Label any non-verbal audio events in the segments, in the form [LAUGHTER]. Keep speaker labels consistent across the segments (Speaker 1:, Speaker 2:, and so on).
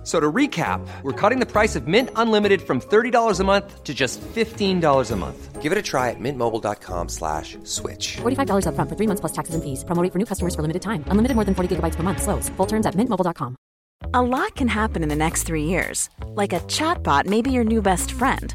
Speaker 1: F- So to recap, we're cutting the price of Mint Unlimited from $30 a month to just $15 a month.
Speaker 2: Give it a try at mintmobile.com slash switch.
Speaker 3: $45 upfront for three months plus taxes and fees. Promo rate for new customers for limited time. Unlimited more than 40 gigabytes per month. Slows. Full terms at mintmobile.com.
Speaker 4: A lot can happen in the next three years. Like a chatbot may be your new best friend.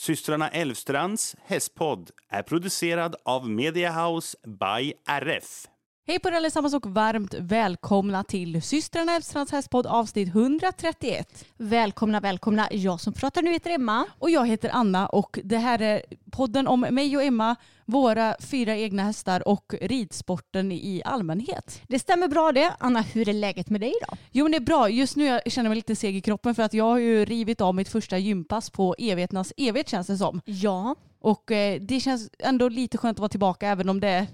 Speaker 5: Systrarna Elvstrands hästpodd är producerad av Media House by RF.
Speaker 6: Hej på er allesammans och varmt välkomna till systrarna Elfstrands hästpodd avsnitt 131.
Speaker 7: Välkomna, välkomna. Jag som pratar nu heter Emma.
Speaker 6: Och jag heter Anna och det här är podden om mig och Emma, våra fyra egna hästar och ridsporten i allmänhet.
Speaker 7: Det stämmer bra det. Anna, hur är läget med dig då?
Speaker 6: Jo men det är bra. Just nu jag känner jag mig lite seg i kroppen för att jag har ju rivit av mitt första gympass på evigheternas evighet känns det som.
Speaker 7: Ja.
Speaker 6: Och eh, det känns ändå lite skönt att vara tillbaka även om det,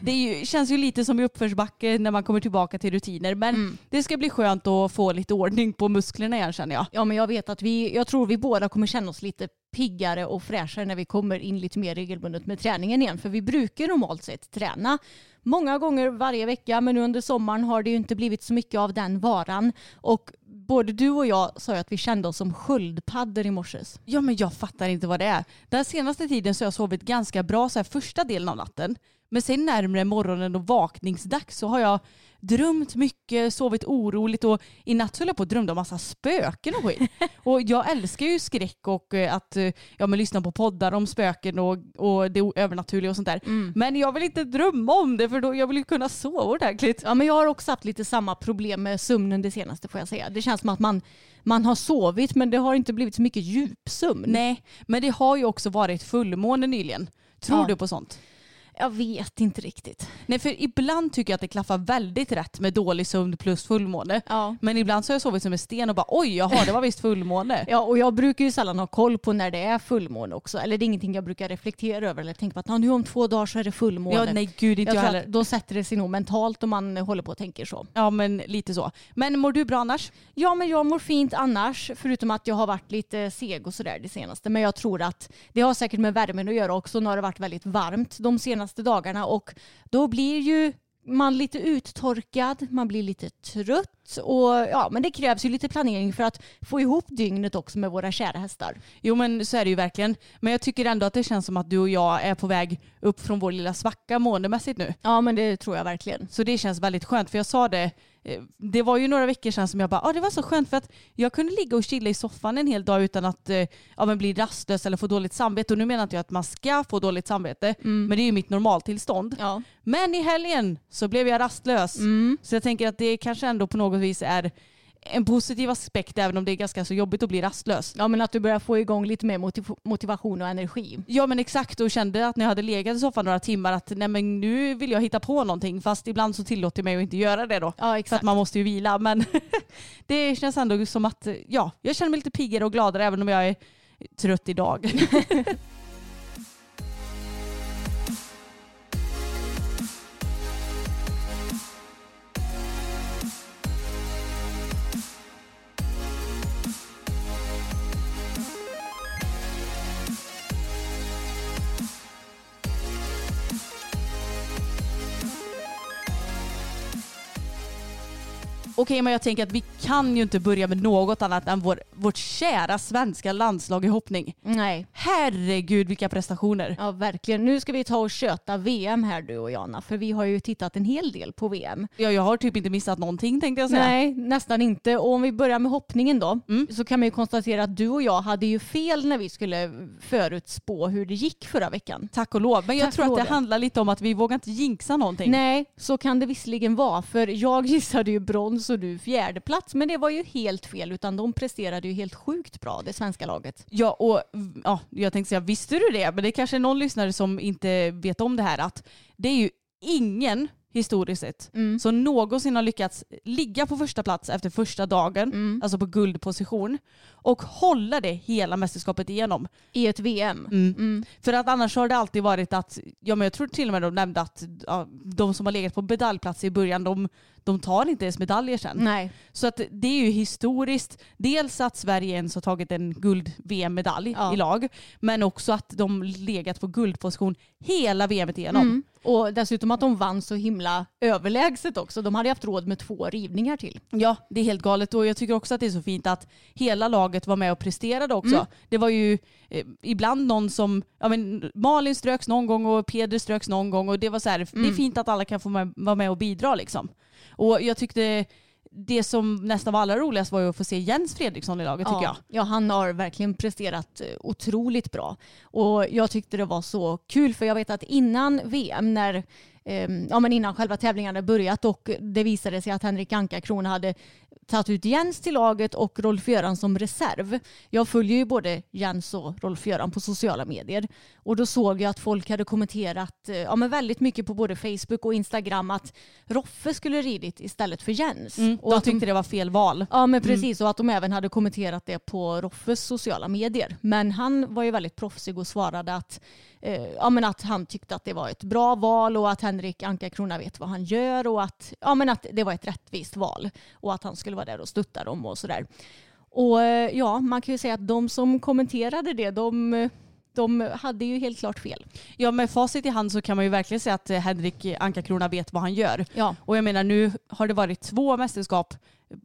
Speaker 6: det ju, känns ju lite som i uppförsbacke när man kommer tillbaka till rutiner. Men det ska bli skönt att få lite ordning på musklerna igen känner jag.
Speaker 7: Ja, men jag vet att vi, jag tror vi båda kommer känna oss lite piggare och fräschare när vi kommer in lite mer regelbundet med träningen igen. För vi brukar normalt sett träna många gånger varje vecka, men nu under sommaren har det ju inte blivit så mycket av den varan. Och både du och jag sa ju att vi kände oss som sköldpaddor i morse.
Speaker 6: Ja men jag fattar inte vad det är. Den senaste tiden så har jag sovit ganska bra så här första delen av natten. Men sen närmare morgonen och vakningsdags så har jag drömt mycket, sovit oroligt och i natt höll jag på att drömma om massa spöken och skit. [LAUGHS] och jag älskar ju skräck och eh, att eh, ja, men lyssna på poddar om spöken och, och det övernaturliga och sånt där. Men jag vill inte drömma om det för då jag vill ju kunna sova ordentligt.
Speaker 7: Ja, men jag har också haft lite samma problem med sömnen det senaste får jag säga. Det känns som att man, man har sovit men det har inte blivit så mycket djupsömn.
Speaker 6: Nej, men det har ju också varit fullmåne nyligen. Tror
Speaker 7: Ja.
Speaker 6: du på sånt?
Speaker 7: Jag vet inte riktigt.
Speaker 6: Nej för ibland tycker jag att det klaffar väldigt rätt med dålig sömn plus fullmåne.
Speaker 7: Ja.
Speaker 6: Men ibland så har jag sovit som en sten och bara oj jaha det var visst fullmåne. [LAUGHS]
Speaker 7: Ja, och jag brukar ju sällan ha koll på när det är fullmåne också. Eller det är ingenting jag brukar reflektera över eller tänka på att "Ja, nu om två dagar så är det fullmåne.
Speaker 6: Ja nej gud inte
Speaker 7: jag
Speaker 6: jag, heller.
Speaker 7: då sätter det sig nog mentalt om man håller på och tänker så.
Speaker 6: Ja men lite så. Men mår du bra annars?
Speaker 7: Ja, men jag mår fint annars, förutom att jag har varit lite seg och sådär det senaste. Men jag tror att det har säkert med värmen att göra också. Nu har det varit väldigt varmt de senaste dagarna och då blir ju man lite uttorkad, man blir lite trött och ja, men det krävs ju lite planering för att få ihop dygnet också med våra kära hästar.
Speaker 6: Jo men så är det ju verkligen. Men jag tycker ändå att det känns som att du och jag är på väg upp från vår lilla svacka måendemässigt nu.
Speaker 7: Ja, men det tror jag verkligen.
Speaker 6: Så det känns väldigt skönt för jag sa det det var ju några veckor sedan som jag bara, ah, det var så skönt för att jag kunde ligga och chilla i soffan en hel dag utan att eh, ja, men bli rastlös eller få dåligt samvete. Och nu menar inte jag att man ska få dåligt samvete, men det är ju mitt normaltillstånd.
Speaker 7: Ja.
Speaker 6: Men i helgen så blev jag rastlös. Så jag tänker att det kanske ändå på något vis är en positiv aspekt även om det är ganska så jobbigt att bli rastlös.
Speaker 7: Ja, men att du börjar få igång lite mer motiv- motivation och energi.
Speaker 6: Ja men exakt och kände att när jag hade legat i soffan några timmar att nej men nu vill jag hitta på någonting fast ibland så tillåter jag mig att inte göra det då.
Speaker 7: Ja,
Speaker 6: För att
Speaker 7: exakt.
Speaker 6: man måste ju vila men [LAUGHS] det känns ändå som att ja, jag känner mig lite piggare och gladare även om jag är trött idag. [LAUGHS] Okej, men jag tänker att vi kan ju inte börja med något annat än vår, vårt kära svenska landslag i hoppning.
Speaker 7: Nej.
Speaker 6: Herregud vilka prestationer.
Speaker 7: Ja, verkligen. Nu ska vi ta och köta VM här du och Jana, för vi har ju tittat en hel del på VM.
Speaker 6: Ja, jag har typ inte missat någonting tänkte jag säga.
Speaker 7: Nej, nästan inte. Och om vi börjar med hoppningen då, så kan man ju konstatera att du och jag hade ju fel när vi skulle förutspå hur det gick förra veckan.
Speaker 6: Tack och lov. Men jag
Speaker 7: Tack
Speaker 6: tror att det handlar lite om att vi vågar inte jinxa någonting.
Speaker 7: Nej, så kan det visserligen vara. För jag [LAUGHS] gissade ju brons så du fjärde plats. Men det var ju helt fel utan de presterade ju helt sjukt bra det svenska laget.
Speaker 6: Ja, och ja, jag tänkte säga, visste du det? Men det är kanske är någon lyssnare som inte vet om det här att det är ju ingen historiskt sett som någonsin har lyckats ligga på första plats efter första dagen, alltså på guldposition, och hålla det hela mästerskapet igenom.
Speaker 7: I ett VM.
Speaker 6: Mm. För att annars har det alltid varit att, ja men jag tror till och med de nämnde att ja, de som har legat på medaljplats i början, de, de tar inte ens medaljer sen.
Speaker 7: Nej.
Speaker 6: Så att det är ju historiskt, dels att Sverige ens har tagit en guld-VM-medalj
Speaker 7: Ja.
Speaker 6: i lag, men också att de legat på guldposition hela VMet igenom.
Speaker 7: Mm. Och dessutom att de vann så himla överlägset också. De hade haft råd med två rivningar till.
Speaker 6: Ja, det är helt galet och jag tycker också att det är så fint att hela laget var med och presterade också. Det var ju eh, ibland någon som, ja men Malin ströks någon gång och Peder ströks någon gång och det var så här, det är fint att alla kan få med, vara med och bidra liksom. Och jag tyckte det som nästan var allra roligast var ju att få se Jens Fredriksson i laget tycker jag.
Speaker 7: Ja, ja, han har verkligen presterat eh, otroligt bra. Och jag tyckte det var så kul för jag vet att innan VM när ehm, Ja, men innan själva tävlingen hade börjat och det visade sig att Henrik Anka-Kron hade tagit ut Jens till laget och Rolf-Göran som reserv. Jag följer ju både Jens och Rolf-Göran på sociala medier och då såg jag att folk hade kommenterat eh, ja, men väldigt mycket på både Facebook och Instagram att Roffe skulle ridit istället för Jens. och
Speaker 6: de
Speaker 7: att de
Speaker 6: tyckte det var fel val.
Speaker 7: Ja men precis och att de även hade kommenterat det på Roffes sociala medier. Men han var ju väldigt proffsig och svarade att, ja, men att han tyckte att det var ett bra val och att Henrik Anka-Krona vet vad han gör och att, ja, men att det var ett rättvist val och att han skulle vara där och stötta dem och sådär. Och eh, ja, man kan ju säga att de som kommenterade det, de, de hade ju helt klart fel.
Speaker 6: Ja med facit i hand så kan man ju verkligen säga att eh, Henrik Anka-Krona vet vad han gör.
Speaker 7: Ja.
Speaker 6: Och jag menar nu har det varit två mästerskap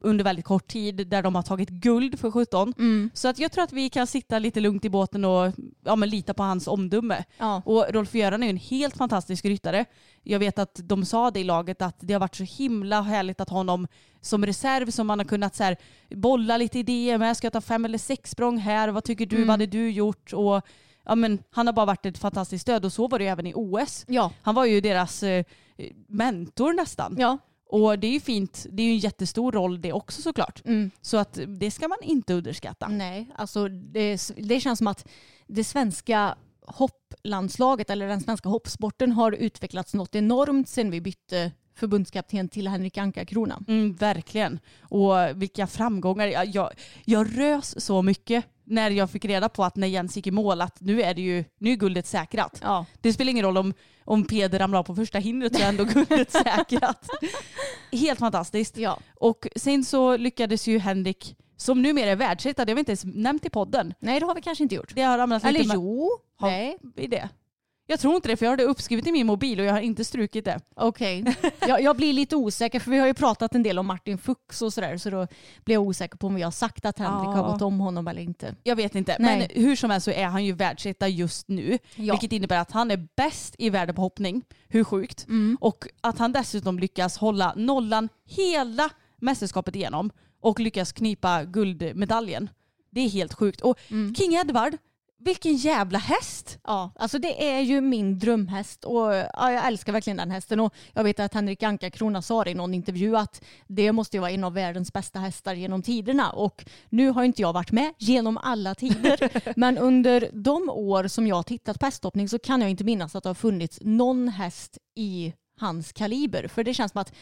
Speaker 6: under väldigt kort tid där de har tagit guld för 17.
Speaker 7: Mm.
Speaker 6: Så att jag tror att vi kan sitta lite lugnt i båten och ja, men lita på hans omdöme.
Speaker 7: Ja.
Speaker 6: Och Rolf-Göran är ju en helt fantastisk ryttare. Jag vet att de sa det i laget att det har varit så himla härligt att ha honom som reserv som man har kunnat så här, bolla lite idéer med. Ska jag ta fem eller sex språng här? Vad tycker du? Vad hade du gjort? Och, ja, men, han har bara varit ett fantastiskt stöd och så var det ju även i OS.
Speaker 7: Ja.
Speaker 6: Han var ju deras eh, mentor nästan.
Speaker 7: Ja.
Speaker 6: Och det är ju fint. Det är ju en jättestor roll det också såklart.
Speaker 7: Mm.
Speaker 6: Så att det ska man inte underskatta.
Speaker 7: Nej, alltså det, det känns som att det svenska hopplandslaget eller den svenska hoppsporten har utvecklats något enormt sen vi bytte förbundskapten till Henrik Anka-Krona.
Speaker 6: Mm, verkligen. Och vilka framgångar. Jag, jag, jag rös så mycket när jag fick reda på att när Jens gick i mål att nu är det ju nu är guldet säkrat.
Speaker 7: Ja.
Speaker 6: Det spelar ingen roll om, om Peder ramlar av på första hindret så är ändå guldet [LAUGHS] säkrat. Helt fantastiskt.
Speaker 7: Ja.
Speaker 6: Och sen så lyckades ju Henrik, som numera är världsetta, det har vi inte ens nämnt i podden.
Speaker 7: Nej, det har vi kanske inte gjort.
Speaker 6: Det har ramlat lite
Speaker 7: Eller
Speaker 6: med-
Speaker 7: jo,
Speaker 6: Har
Speaker 7: nej,
Speaker 6: vi det? Jag tror inte det för jag har det uppskrivet i min mobil och jag har inte strukit det.
Speaker 7: okej. [LAUGHS] jag, jag blir lite osäker för vi har ju pratat en del om Martin Fuchs och sådär så då blir jag osäker på om vi har sagt att Henrik
Speaker 6: Ja.
Speaker 7: har gått om honom eller inte.
Speaker 6: Jag vet inte.
Speaker 7: Nej.
Speaker 6: Men hur som helst så är han ju världsetta just nu.
Speaker 7: Ja.
Speaker 6: Vilket innebär att han är bäst i världen på hoppning. Hur sjukt?
Speaker 7: Mm.
Speaker 6: Och att han dessutom lyckas hålla nollan hela mästerskapet igenom och lyckas knipa guldmedaljen. Det är helt sjukt. Och
Speaker 7: Mm.
Speaker 6: King Edward, vilken jävla häst!
Speaker 7: Ja, alltså det är ju min drömhäst och ja, jag älskar verkligen den hästen. Och jag vet att Henrik Anka-Krona sa i någon intervju att det måste ju vara en av världens bästa hästar genom tiderna. Och nu har inte jag varit med genom alla tider. [LAUGHS] Men under de år som jag har tittat på hästhoppning så kan jag inte minnas att det har funnits någon häst i hans kaliber. För det känns som att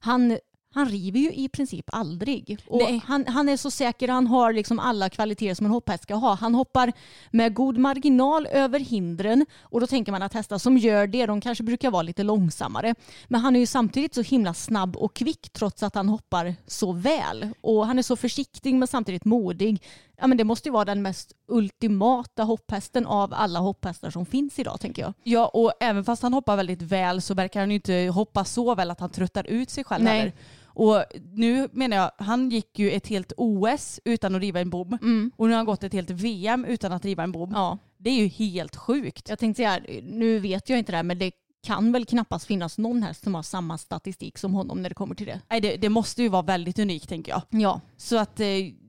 Speaker 7: han han river ju i princip aldrig. Och han, han är så säker, han har liksom alla kvaliteter som en hopphäst ska ha. Han hoppar med god marginal över hindren och då tänker man att hästar som gör det, de kanske brukar vara lite långsammare. Men han är ju samtidigt så himla snabb och kvick trots att han hoppar så väl. Och han är så försiktig men samtidigt modig. Ja, men det måste ju vara den mest ultimata hopphästen av alla hopphästar som finns idag tänker jag.
Speaker 6: Ja, och även fast han hoppar väldigt väl så verkar han ju inte hoppa så väl att han tröttar ut sig själv
Speaker 7: Nej.
Speaker 6: heller. Och nu menar jag, han gick ju ett helt OS utan att riva en bom. Och nu har han gått ett helt VM utan att riva en bom.
Speaker 7: Ja.
Speaker 6: Det är ju helt sjukt.
Speaker 7: Jag tänkte säga, nu vet jag inte det här men det kan väl knappast finnas någon häst som har samma statistik som honom när det kommer till det.
Speaker 6: Nej, det, det måste ju vara väldigt unikt tänker jag.
Speaker 7: Ja,
Speaker 6: Så att eh,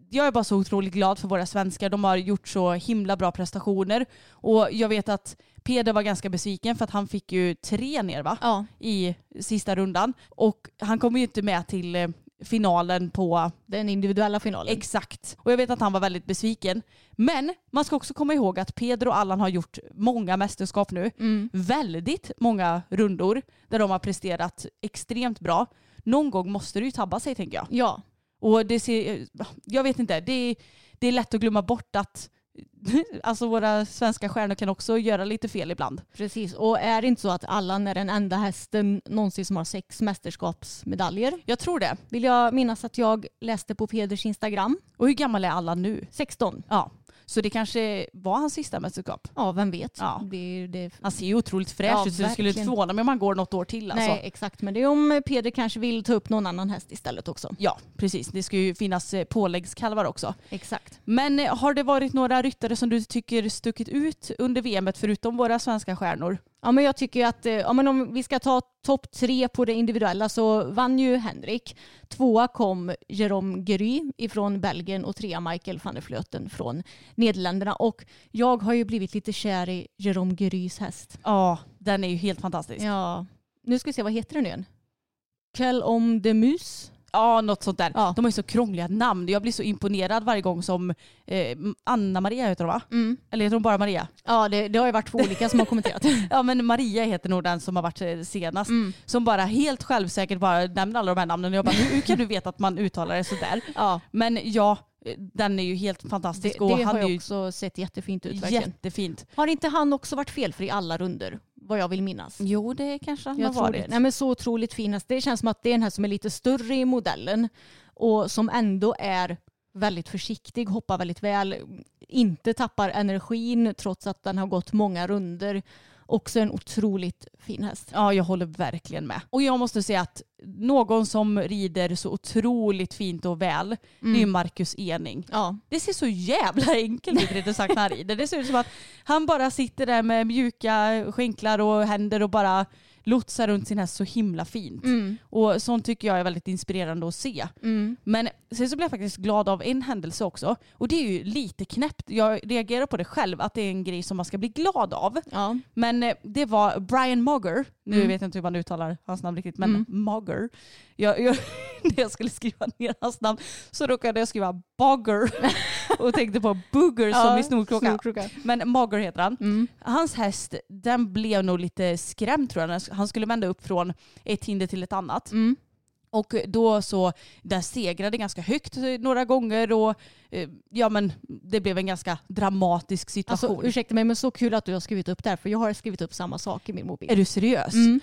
Speaker 6: jag är bara så otroligt glad för våra svenskar. De har gjort så himla bra prestationer. Och jag vet att Peder var ganska besviken för att han fick ju tre ner va?
Speaker 7: ja.
Speaker 6: i sista rundan. Och han kommer ju inte med till eh, finalen på
Speaker 7: Den individuella finalen.
Speaker 6: Exakt. Och jag vet att han var väldigt besviken. Men man ska också komma ihåg att Pedro och Allan har gjort många mästerskap nu.
Speaker 7: Mm.
Speaker 6: Väldigt många rundor där de har presterat extremt bra. Någon gång måste det ju tabba sig tänker jag.
Speaker 7: Ja,
Speaker 6: Och det ser, jag vet inte, det är, det är lätt att glömma bort att [LAUGHS] alltså våra svenska stjärnor kan också göra lite fel ibland.
Speaker 7: precis. Och är det inte så att Allan är den enda hästen någonsin som har sex mästerskapsmedaljer?
Speaker 6: Jag tror det.
Speaker 7: Vill jag minnas att jag läste på Peders Instagram.
Speaker 6: Och hur gammal är Allan nu?
Speaker 7: 16.
Speaker 6: Ja, så det kanske var hans sista mästerskap.
Speaker 7: Ja, vem vet.
Speaker 6: Ja.
Speaker 7: Det, det,
Speaker 6: Han ser ju otroligt fräsch
Speaker 7: Ja,
Speaker 6: ut så det skulle inte förvåna mig om han går något år till. Alltså.
Speaker 7: Nej, exakt. Men det är om Peder kanske vill ta upp någon annan häst istället också.
Speaker 6: Ja, precis. Det ska ju finnas eh, påläggskalvar också.
Speaker 7: Exakt.
Speaker 6: Men eh, har det varit några ryttare som du tycker stuckit ut under VMet förutom våra svenska stjärnor?
Speaker 7: Ja, men jag tycker ju att eh, ja, men om vi ska ta topp tre på det individuella så vann ju Henrik. Tvåa kom Jerome Gery ifrån Belgien och trea Michael van der Vleuten från Nederländerna. Och jag har ju blivit lite kär i Jerome Gerys häst.
Speaker 6: Ja, den är ju helt fantastisk. Ja,
Speaker 7: nu ska vi se, vad heter den nu igen? Quel homme de mus.
Speaker 6: Något sånt där.
Speaker 7: Ja.
Speaker 6: De har ju så krångliga namn. Jag blir så imponerad varje gång som eh, Anna-Maria heter de va?
Speaker 7: Mm.
Speaker 6: Eller heter de bara Maria?
Speaker 7: Ja, det, det har ju varit två olika som har kommenterat. [LAUGHS]
Speaker 6: Ja men Maria heter nog den som har varit eh, senast.
Speaker 7: Mm.
Speaker 6: Som bara helt självsäkert bara nämner alla de här namnen. Och jag bara, hur, hur kan du veta att man uttalar det sådär?
Speaker 7: Ja,
Speaker 6: Men ja, den är ju helt
Speaker 7: det,
Speaker 6: fantastisk.
Speaker 7: det
Speaker 6: och
Speaker 7: har
Speaker 6: han
Speaker 7: ju
Speaker 6: ju
Speaker 7: också sett jättefint ut verkligen.
Speaker 6: jättefint.
Speaker 7: Har inte han också varit felfri i alla runder? Vad jag vill minnas.
Speaker 6: Jo det kanske han
Speaker 7: Jag
Speaker 6: har varit.
Speaker 7: det. Nej, men så otroligt fin. Det känns som att det är en häst som är lite större i modellen och som ändå är väldigt försiktig, hoppar väldigt väl, inte tappar energin trots att den har gått många runder. Också en otroligt fin häst.
Speaker 6: Ja, jag håller verkligen med. Och jag måste säga att någon som rider så otroligt fint och väl, det är ju Marcus Ening.
Speaker 7: Ja,
Speaker 6: Det ser så jävla enkelt ut rättare sagt när han rider. Det ser ut som att han bara sitter där med mjuka skänklar och händer och bara lotsar runt sin häst så himla fint. Och sånt tycker jag är väldigt inspirerande att se. Men sen så blev jag faktiskt glad av en händelse också. Och det är ju lite knäppt. Jag reagerar på det själv, att det är en grej som man ska bli glad av.
Speaker 7: ja.
Speaker 6: Men eh, det var Brian Mogger, nu vet jag inte hur man uttalar hans namn riktigt, men Mogger. Jag, jag, [LAUGHS] när jag skulle skriva ner hans namn så råkade jag skriva Bogger [LAUGHS] och tänkte på Booger som i Snorkråka.
Speaker 7: Snorkråka.
Speaker 6: Men Mogger heter han. Hans häst, den blev nog lite skrämd tror jag. Han skulle vända upp från ett hinder till ett annat. Och då så, den segrade ganska högt några gånger och eh, ja men det blev en ganska dramatisk situation.
Speaker 7: Alltså ursäkta mig men så kul att du har skrivit upp det här för jag har skrivit upp samma sak i min mobil.
Speaker 6: Är du seriös?
Speaker 7: Mm.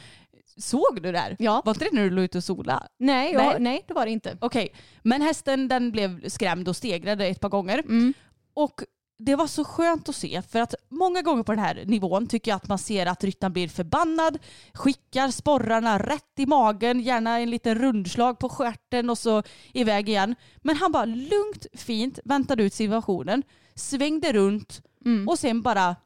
Speaker 6: Såg du det här?
Speaker 7: Ja.
Speaker 6: Var inte det när du låg ute och sola?
Speaker 7: Nej, jag,
Speaker 6: Nej.
Speaker 7: nej. det var det inte.
Speaker 6: Okej, men hästen den blev skrämd och stegrade ett par gånger.
Speaker 7: Mm.
Speaker 6: Och det var så skönt att se för att många gånger på den här nivån tycker jag att man ser att ryttaren blir förbannad, skickar sporrarna rätt i magen, gärna en liten rundslag på stjärten och så iväg igen. Men han bara lugnt, fint väntade ut situationen, svängde runt
Speaker 7: Mm.
Speaker 6: och sen bara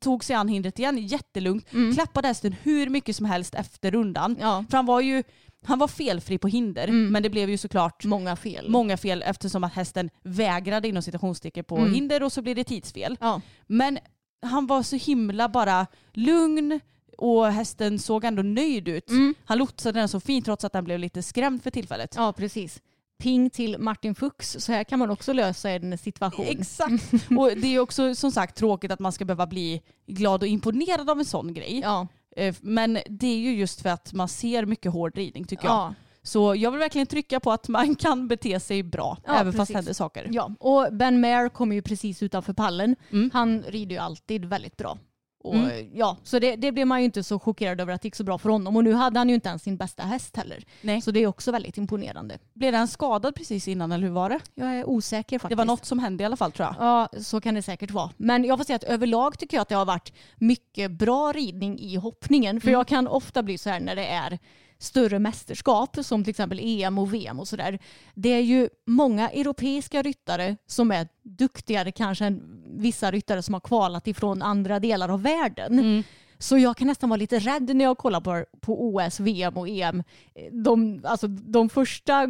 Speaker 6: tog sig an hindret igen jättelugnt. Klappade hästen hur mycket som helst efter rundan.
Speaker 7: Mm. Ja.
Speaker 6: För han var ju han var felfri på hinder men det blev ju såklart
Speaker 7: Många fel.
Speaker 6: många fel eftersom att hästen vägrade inom citationstecken på hinder och så blir det tidsfel.
Speaker 7: ja.
Speaker 6: Men han var så himla bara lugn och hästen såg ändå nöjd ut. Han lotsade den så fint trots att den blev lite skrämd för tillfället.
Speaker 7: ja, precis. Ping till Martin Fuchs. Så här kan man också lösa en situation.
Speaker 6: Exakt. [LAUGHS] och det är också som sagt tråkigt att man ska behöva bli glad och imponerad av en sån grej.
Speaker 7: Ja.
Speaker 6: Eh, Men det är ju just för att man ser mycket hård ridning tycker jag.
Speaker 7: Ja.
Speaker 6: Så jag vill verkligen trycka på att man kan bete sig bra
Speaker 7: Ja,
Speaker 6: även fast
Speaker 7: precis.
Speaker 6: det händer saker.
Speaker 7: ja. Och Ben Mayer kommer ju precis utanför pallen.
Speaker 6: Mm.
Speaker 7: Han rider ju alltid väldigt bra. Och,
Speaker 6: Mm.
Speaker 7: ja, så det, det blev man ju inte så chockerad över att det gick så bra för honom. Och nu hade han ju inte ens sin bästa häst heller.
Speaker 6: Nej.
Speaker 7: Så det är också väldigt imponerande.
Speaker 6: Blev den skadad precis innan eller hur var det?
Speaker 7: Jag är osäker faktiskt.
Speaker 6: Det var något som hände i alla fall tror jag.
Speaker 7: Ja, så kan det säkert vara. Men jag får säga att överlag tycker jag att det har varit mycket bra ridning i hoppningen. För jag kan ofta bli så här när det är större mästerskap som till exempel EM och VM och sådär. Det är ju många europeiska ryttare som är duktigare kanske än vissa ryttare som har kvalat ifrån andra delar av världen. Så jag kan nästan vara lite rädd när jag kollar på, på OS, VM och EM. De, alltså, de första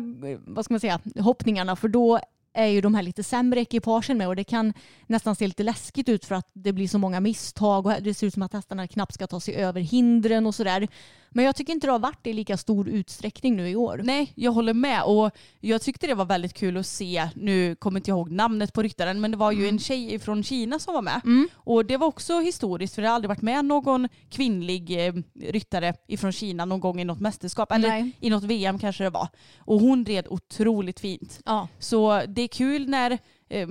Speaker 7: vad ska man säga, hoppningarna för då är ju de här lite sämre ekipagen med och det kan nästan se lite läskigt ut för att det blir så många misstag och det ser ut som att hästarna knappt ska ta sig över hindren och sådär. Men jag tycker inte det har varit i lika stor utsträckning nu i år.
Speaker 6: Nej, jag håller med och jag tyckte det var väldigt kul att se, nu kommer inte jag ihåg namnet på ryttaren, men det var ju en tjej från Kina som var med. Och det var också historiskt för det har aldrig varit med någon kvinnlig eh, ryttare ifrån Kina någon gång i något mästerskap, eller
Speaker 7: Nej.
Speaker 6: i något VM kanske det var. Och hon red otroligt fint.
Speaker 7: Ja.
Speaker 6: Så det är kul när eh,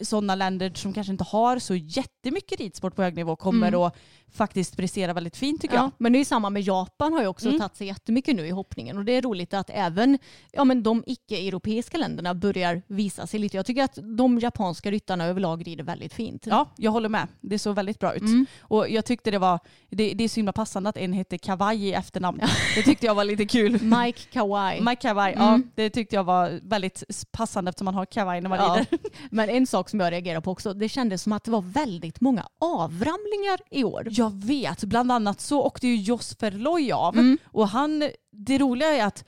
Speaker 6: sådana länder som kanske inte har så jättemycket ridsport på hög nivå kommer och faktiskt prestera väldigt fint tycker
Speaker 7: Ja,
Speaker 6: jag.
Speaker 7: men det är samma med Japan har ju också
Speaker 6: Mm.
Speaker 7: tagit sig jättemycket nu i hoppningen och det är roligt att även ja, men de icke-europeiska länderna börjar visa sig lite. Jag tycker att de japanska ryttarna överlag rider väldigt fint.
Speaker 6: Ja, jag håller med. Det såg väldigt bra ut.
Speaker 7: Mm.
Speaker 6: Och jag tyckte det var, det, det är så himla passande att en hette Kawaii i efternamn. Det tyckte jag var lite kul. [LAUGHS]
Speaker 7: Mike Kawai.
Speaker 6: Mike Kawaii, ja det tyckte jag var väldigt passande eftersom man har kawaii när man
Speaker 7: Ja.
Speaker 6: rider.
Speaker 7: Men en sak som jag reagerar på också, det kändes som att det var väldigt många avramlingar i år.
Speaker 6: Jag vet, bland annat så åkte ju Jos Verloj av
Speaker 7: Mm.
Speaker 6: och han, det roliga är att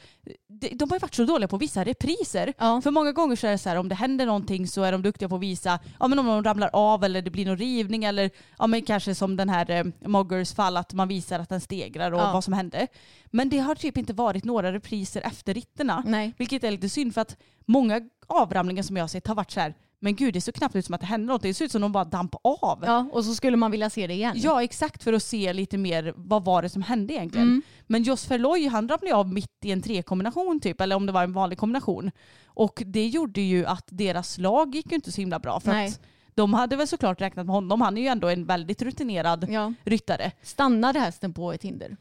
Speaker 6: de, de har ju varit så dåliga på vissa repriser.
Speaker 7: Ja.
Speaker 6: För många gånger så är det så här om det händer någonting så är de duktiga på att visa ja, men om de ramlar av eller det blir någon rivning eller ja, men kanske som den här eh, Moggers fall att man visar att den stegrar och
Speaker 7: Ja.
Speaker 6: vad som hände. Men det har typ inte varit några repriser efter ritterna.
Speaker 7: Nej.
Speaker 6: Vilket är lite synd för att många avramlingar som jag har sett har varit så här men gud det ser knappt ut som att det händer något. Det ser ut som att de bara damp av.
Speaker 7: Ja, och så skulle man vilja se det igen.
Speaker 6: Ja exakt för att se lite mer vad var det som hände egentligen.
Speaker 7: Mm.
Speaker 6: Men Jos Verloj han ramlade av mitt i en trekombination typ eller om det var en vanlig kombination. Och det gjorde ju att deras lag gick ju inte så himla bra för
Speaker 7: Nej.
Speaker 6: att de hade väl såklart räknat med honom. Han är ju ändå en väldigt rutinerad
Speaker 7: Ja.
Speaker 6: ryttare.
Speaker 7: Stannade hästen på ett hinder?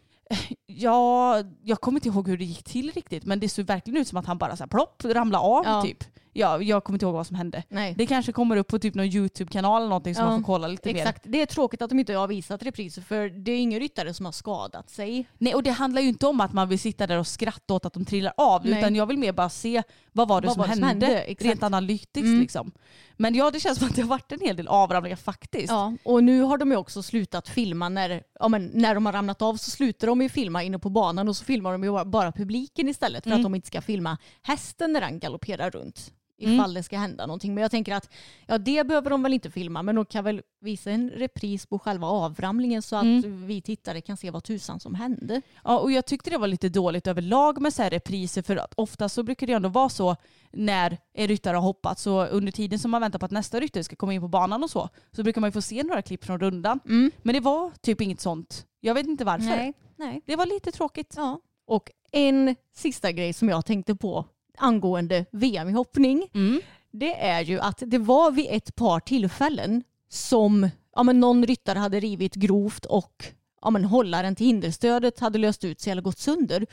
Speaker 6: Ja, jag kommer inte ihåg hur det gick till riktigt men det såg verkligen ut som att han bara så här plopp ramlade av
Speaker 7: Ja.
Speaker 6: typ. Ja, jag kommer inte ihåg vad som hände.
Speaker 7: Nej.
Speaker 6: Det kanske kommer upp på typ någon YouTube-kanal eller någonting som
Speaker 7: Ja,
Speaker 6: man får kolla lite mer.
Speaker 7: Exakt. Det är tråkigt att de inte har visat repriser för det är ingen ryttare som har skadat sig.
Speaker 6: Nej och det handlar ju inte om att man vill sitta där och skratta åt att de trillar av
Speaker 7: Nej.
Speaker 6: utan jag vill mer bara se vad var det,
Speaker 7: Vad
Speaker 6: som,
Speaker 7: var det som
Speaker 6: hände,
Speaker 7: hände? Exakt.
Speaker 6: rent analytiskt
Speaker 7: Mm.
Speaker 6: liksom. Men ja det känns som att det har varit en hel del avramlingar faktiskt.
Speaker 7: Ja, och nu har de ju också slutat filma när, ja, men när de har ramlat av så slutar de ju filma inne på banan och så filmar de ju bara- bara publiken istället för
Speaker 6: Mm.
Speaker 7: att de inte ska filma hästen när den galopperar runt.
Speaker 6: Mm.
Speaker 7: Ifall det ska hända någonting. Men jag tänker att ja, det behöver de väl inte filma men de kan väl visa en repris på själva avramlingen så att
Speaker 6: Mm.
Speaker 7: vi tittare kan se vad tusan som hände.
Speaker 6: Ja, och jag tyckte det var lite dåligt överlag med så här repriser för att ofta så brukar det ändå vara så när en ryttare har hoppat så under tiden som man väntar på att nästa ryttare ska komma in på banan och så så brukar man ju få se några klipp från rundan. Men det var typ inget sånt. Jag vet inte varför.
Speaker 7: Nej. Nej.
Speaker 6: Det var lite tråkigt.
Speaker 7: Ja. Och en sista grej som jag tänkte på angående VM i hoppning.
Speaker 6: Mm.
Speaker 7: Det är ju att det var vid ett par tillfällen som ja, men någon ryttare hade rivit grovt och ja, men hållaren till hinderstödet hade löst ut sig eller gått sönder.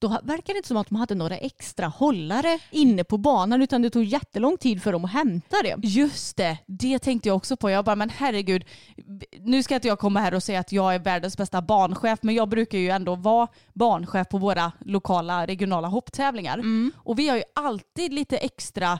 Speaker 7: Då verkar det inte som att de hade några extra hållare inne på banan utan det tog jättelång tid för dem att hämta det.
Speaker 6: Just det, det tänkte jag också på. Jag bara, men herregud, nu ska inte jag komma här och säga att jag är världens bästa barnchef, men jag brukar ju ändå vara barnchef på våra lokala regionala hopptävlingar. Och vi har ju alltid lite extra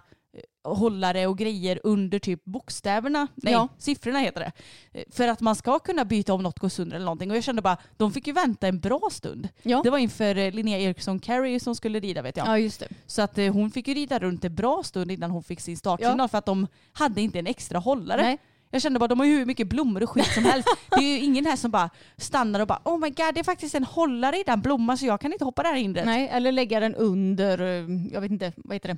Speaker 6: hållare och grejer under typ bokstäverna, nej
Speaker 7: Ja.
Speaker 6: siffrorna heter det. Eh, För att man ska kunna byta om något går sönder eller någonting. Och jag kände bara, de fick ju vänta en bra stund.
Speaker 7: Ja.
Speaker 6: Det var inför eh, Linnea Eriksson Carey som skulle rida vet jag.
Speaker 7: Ja, just det.
Speaker 6: Så att eh, hon fick ju rida runt en bra stund innan hon fick sin startsignal för att de hade inte en extra hållare.
Speaker 7: Nej.
Speaker 6: Jag kände bara de har ju hur mycket blommor och skit som helst. [LAUGHS] Det är ju ingen här som bara stannar och bara oh my god det är faktiskt en hållare i den blomman så jag kan inte hoppa det här hindret.
Speaker 7: Nej, eller lägga den under, eh, jag vet inte, vad heter det,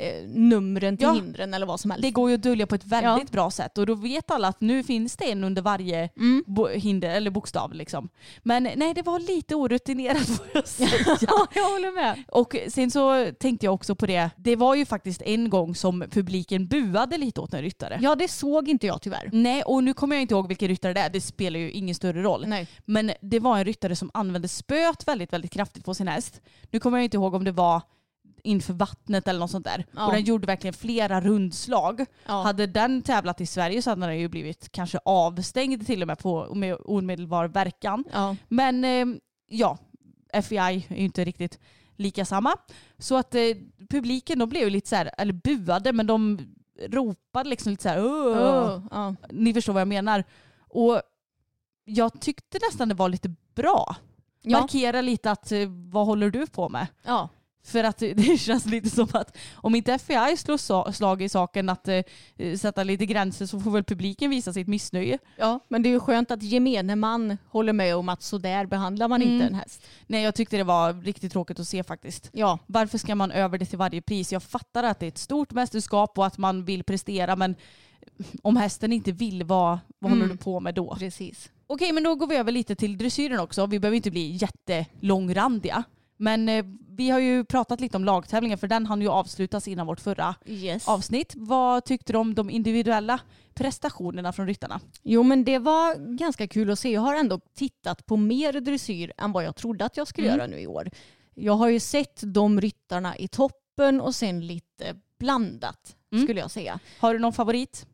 Speaker 7: eh, numren till
Speaker 6: Ja.
Speaker 7: hindren eller vad som helst.
Speaker 6: Det går ju att dölja på ett väldigt
Speaker 7: Ja.
Speaker 6: bra sätt och då vet alla att nu finns det en under varje
Speaker 7: Mm.
Speaker 6: hinder eller bokstav. Liksom. Men nej det var lite orutinerat får jag [LAUGHS] säga.
Speaker 7: Ja, jag håller med.
Speaker 6: Och sen så tänkte jag också på det, det var ju faktiskt en gång som publiken buade lite åt en ryttare.
Speaker 7: Ja, det såg inte jag tyvärr.
Speaker 6: Nej, och nu kommer jag inte ihåg vilken ryttare det är. Det spelar ju ingen större roll.
Speaker 7: Nej.
Speaker 6: Men det var en ryttare som använde spöet väldigt, väldigt kraftigt på sin häst. Nu kommer jag inte ihåg om det var inför vattnet eller något sånt där.
Speaker 7: Ja.
Speaker 6: Och den gjorde verkligen flera rundslag.
Speaker 7: Ja.
Speaker 6: Hade den tävlat i Sverige så hade den ju blivit kanske avstängd till och med på, med omedelbar verkan.
Speaker 7: Ja.
Speaker 6: Men eh, ja, FEI är ju inte riktigt lika samma. Så att eh, publiken de blev lite så här, eller buade, men de ropade liksom lite så här!
Speaker 7: Oh, ja.
Speaker 6: Ni förstår vad jag menar. Och jag tyckte nästan det var lite bra.
Speaker 7: Ja.
Speaker 6: Markera lite att eh, vad håller du på med?
Speaker 7: ja.
Speaker 6: För att [LAUGHS] det känns lite som att om inte FBI slår slag i saken att eh, sätta lite gränser så får väl publiken visa sitt missnöje.
Speaker 7: Ja, men det är ju skönt att gemene man håller med om att så där behandlar man inte en häst.
Speaker 6: Nej jag tyckte det var riktigt tråkigt att se faktiskt.
Speaker 7: Ja,
Speaker 6: Varför ska man över det till varje pris? Jag fattar att det är ett stort mästerskap och att man vill prestera men om hästen inte vill, vad, vad håller
Speaker 7: Mm.
Speaker 6: du på med då?
Speaker 7: precis.
Speaker 6: Okej, men då går vi över lite till dressyren också. Vi behöver inte bli jättelångrandiga. Men eh, vi har ju pratat lite om lagtävlingen för den hann ju avslutas innan vårt förra
Speaker 7: Yes.
Speaker 6: avsnitt. Vad tyckte du om de individuella prestationerna från ryttarna?
Speaker 7: Jo men det var ganska kul att se. Jag har ändå tittat på mer dressyr än vad jag trodde att jag skulle
Speaker 6: Mm.
Speaker 7: göra nu i år. Jag har ju sett de ryttarna i toppen och sen lite blandat
Speaker 6: Mm.
Speaker 7: skulle jag säga.
Speaker 6: Har du någon favorit?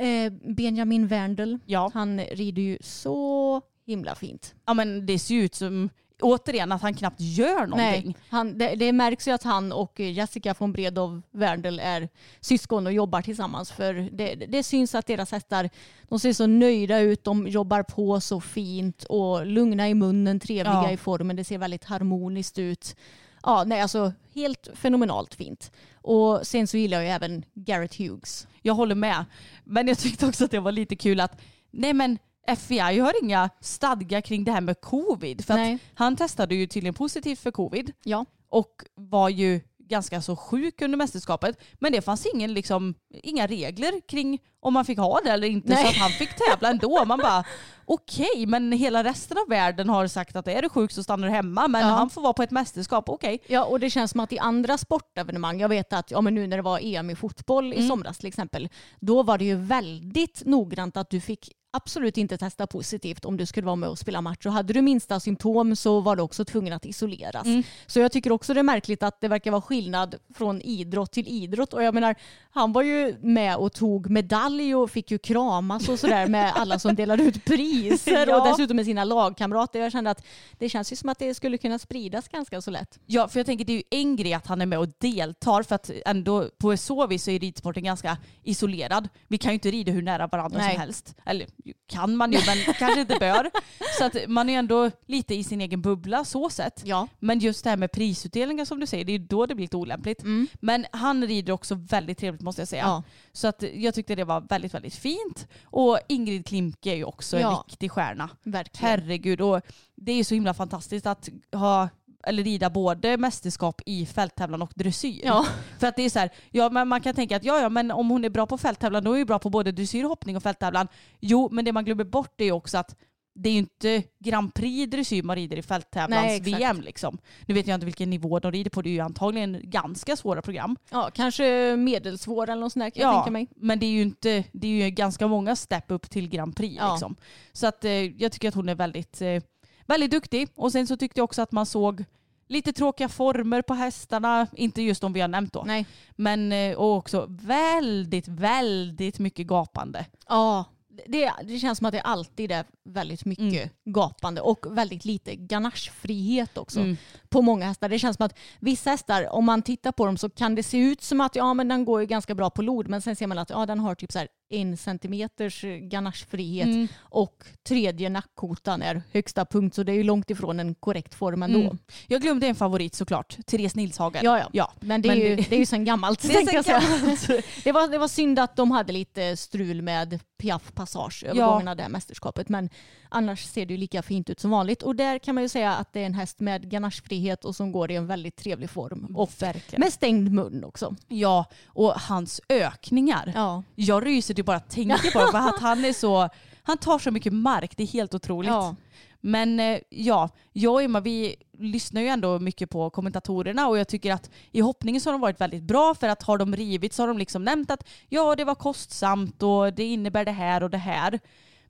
Speaker 7: Eh, Benjamin Wendel,
Speaker 6: Ja.
Speaker 7: han rider ju så himla fint.
Speaker 6: Ja men det ser ju ut som, återigen, att han knappt gör någonting.
Speaker 7: Nej, han, det, det märks ju att han och Jessica von Bredow Wendel är syskon och jobbar tillsammans. För det, det syns att deras hästar de ser så nöjda ut, de jobbar på så fint och lugna i munnen, trevliga
Speaker 6: Ja.
Speaker 7: i formen. Det ser väldigt harmoniskt ut. Ja, nej, alltså helt fenomenalt fint. Och sen så gillar jag ju även Garrett Hughes.
Speaker 6: Jag håller med. Men jag tyckte också att det var lite kul att, nej men FBI har inga stadgar kring det här med covid. För
Speaker 7: Nej.
Speaker 6: att han testade ju tydligen positivt för covid
Speaker 7: Ja,
Speaker 6: och var ju ganska så sjuk under mästerskapet. Men det fanns ingen, liksom, inga regler kring om man fick ha det eller inte
Speaker 7: Nej.
Speaker 6: så att han fick tävla ändå. Man bara [LAUGHS] okej, men hela resten av världen har sagt att är du sjuk så stannar du hemma men
Speaker 7: Ja.
Speaker 6: han får vara på ett mästerskap, okej.
Speaker 7: Ja, och det känns som att i andra sportevenemang, jag vet att ja, men nu när det var EM i fotboll
Speaker 6: Mm.
Speaker 7: i somras till exempel, då var det ju väldigt noggrant att du fick absolut inte testa positivt om du skulle vara med och spela match. Och hade du minsta symptom så var du också tvungen att isoleras.
Speaker 6: Mm.
Speaker 7: Så jag tycker också det är märkligt att det verkar vara skillnad från idrott till idrott. Och jag menar, han var ju med och tog medalj och fick ju kramas och sådär med [LAUGHS] alla som delade ut priser
Speaker 6: Ja.
Speaker 7: och dessutom med sina lagkamrater. Jag kände att det känns ju som att det skulle kunna spridas ganska så lätt.
Speaker 6: Ja, för jag tänker det är ju en grej att han är med och deltar för att ändå på så vis så är ridsporten ganska isolerad. Vi kan ju inte rida hur nära varandra
Speaker 7: Nej.
Speaker 6: som helst. Eller kan man ju men kanske inte bör. Så att man är ändå lite i sin egen bubbla så sett.
Speaker 7: Ja.
Speaker 6: Men just det här med prisutdelningar som du säger, det är ju då det blir lite olämpligt. Men han rider också väldigt trevligt måste jag säga.
Speaker 7: Ja.
Speaker 6: Så att jag tyckte det var väldigt, väldigt fint. Och Ingrid Klimke är ju också en
Speaker 7: Ja.
Speaker 6: riktig stjärna.
Speaker 7: Verkligen.
Speaker 6: Herregud, och det är ju så himla fantastiskt att ha eller rida både mästerskap i fälttävlan och dressyr.
Speaker 7: Ja.
Speaker 6: För att det är så här, ja, men man kan tänka att ja, ja, men om hon är bra på fälttävlan då är hon bra på både dressyr, hoppning och fälttävlan. Jo, men det man glömmer bort är också att det är ju inte Grand Prix dressyr man rider i fälttävlans-VM. Liksom. Nu vet jag inte vilken nivå de rider på, det är ju antagligen ganska svåra program.
Speaker 7: Ja, kanske medelsvår eller något sånt där kan jag tänka mig.
Speaker 6: men det är ju inte, det är ju ganska många step upp till Grand Prix.
Speaker 7: Ja.
Speaker 6: Liksom. Så att, eh, jag tycker att hon är väldigt, eh, väldigt duktig. Och sen så tyckte jag också att man såg lite tråkiga former på hästarna. Inte just de vi har nämnt då.
Speaker 7: Nej.
Speaker 6: Men eh, och också väldigt, väldigt mycket gapande.
Speaker 7: Ja, det, det känns som att det alltid är väldigt mycket gapande och väldigt lite ganachefrihet också
Speaker 6: Mm.
Speaker 7: på många hästar. Det känns som att vissa hästar, om man tittar på dem så kan det se ut som att ja, men den går ju ganska bra på lod men sen ser man att ja, den har typ så här en centimeters ganachefrihet
Speaker 6: Mm.
Speaker 7: och tredje nackkotan är högsta punkt så det är ju långt ifrån en korrekt form ändå.
Speaker 6: Mm. Jag glömde en favorit såklart. Therese Nilshagen.
Speaker 7: Ja, ja.
Speaker 6: ja.
Speaker 7: Men det är,
Speaker 6: Men
Speaker 7: ju,
Speaker 6: det-
Speaker 7: det är ju sen gammalt. [LAUGHS]
Speaker 6: Det sen gammalt. [LAUGHS]
Speaker 7: Det, var, det var synd att de hade lite strul med Piaf Passage övergången av det här mästerskapet. Men annars ser det ju lika fint ut som vanligt. Och där kan man ju säga att det är en häst med ganachefrihet och som går i en väldigt trevlig form. Och
Speaker 6: Verkligen.
Speaker 7: med stängd mun också.
Speaker 6: Ja, och hans ökningar.
Speaker 7: Ja.
Speaker 6: Jag ryser typ bara tänka på det för att han är så, han tar så mycket mark, det är helt otroligt.
Speaker 7: Ja.
Speaker 6: Men eh, ja, jag och Emma vi lyssnar ju ändå mycket på kommentatorerna och jag tycker att i hoppningen så har de varit väldigt bra för att har de rivit så har de liksom nämnt att ja det var kostsamt och det innebär det här och det här.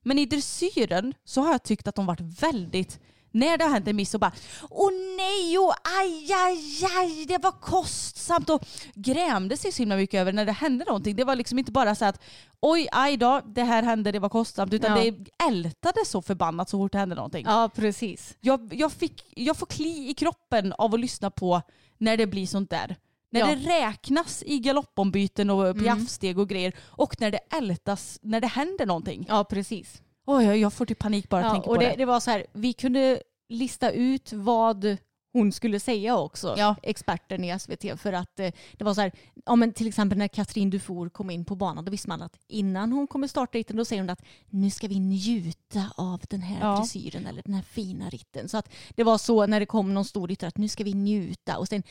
Speaker 6: Men i dressyren så har jag tyckt att de varit väldigt när det har hänt en miss och bara åh nej och aj aj aj det var kostsamt och grämde sig så himla mycket över när det hände någonting. Det var liksom inte bara så att oj aj då det här hände det var kostsamt utan
Speaker 7: Ja.
Speaker 6: det ältade så förbannat så fort det hände någonting.
Speaker 7: ja, precis.
Speaker 6: Jag, jag, fick, jag får kli i kroppen av att lyssna på när det blir sånt där. När
Speaker 7: Ja.
Speaker 6: det räknas i galoppombyten och piaffsteg och grejer och när det ältas när det händer någonting.
Speaker 7: Ja, precis.
Speaker 6: Oj, jag- jag får typ panik bara
Speaker 7: Ja, och
Speaker 6: på
Speaker 7: det,
Speaker 6: det.
Speaker 7: var så här, vi kunde lista ut vad hon skulle säga också,
Speaker 6: Ja.
Speaker 7: experten i SVT. För att eh, det var så här, ja, men till exempel när Katrin Dufour kom in på banan, då visste man att innan hon kommer starta ritten, då säger hon att nu ska vi njuta av den här
Speaker 6: Ja.
Speaker 7: dressyren eller den här fina ritten. Så att det var så när det kom någon stor ryttare att nu ska vi njuta. Och sen,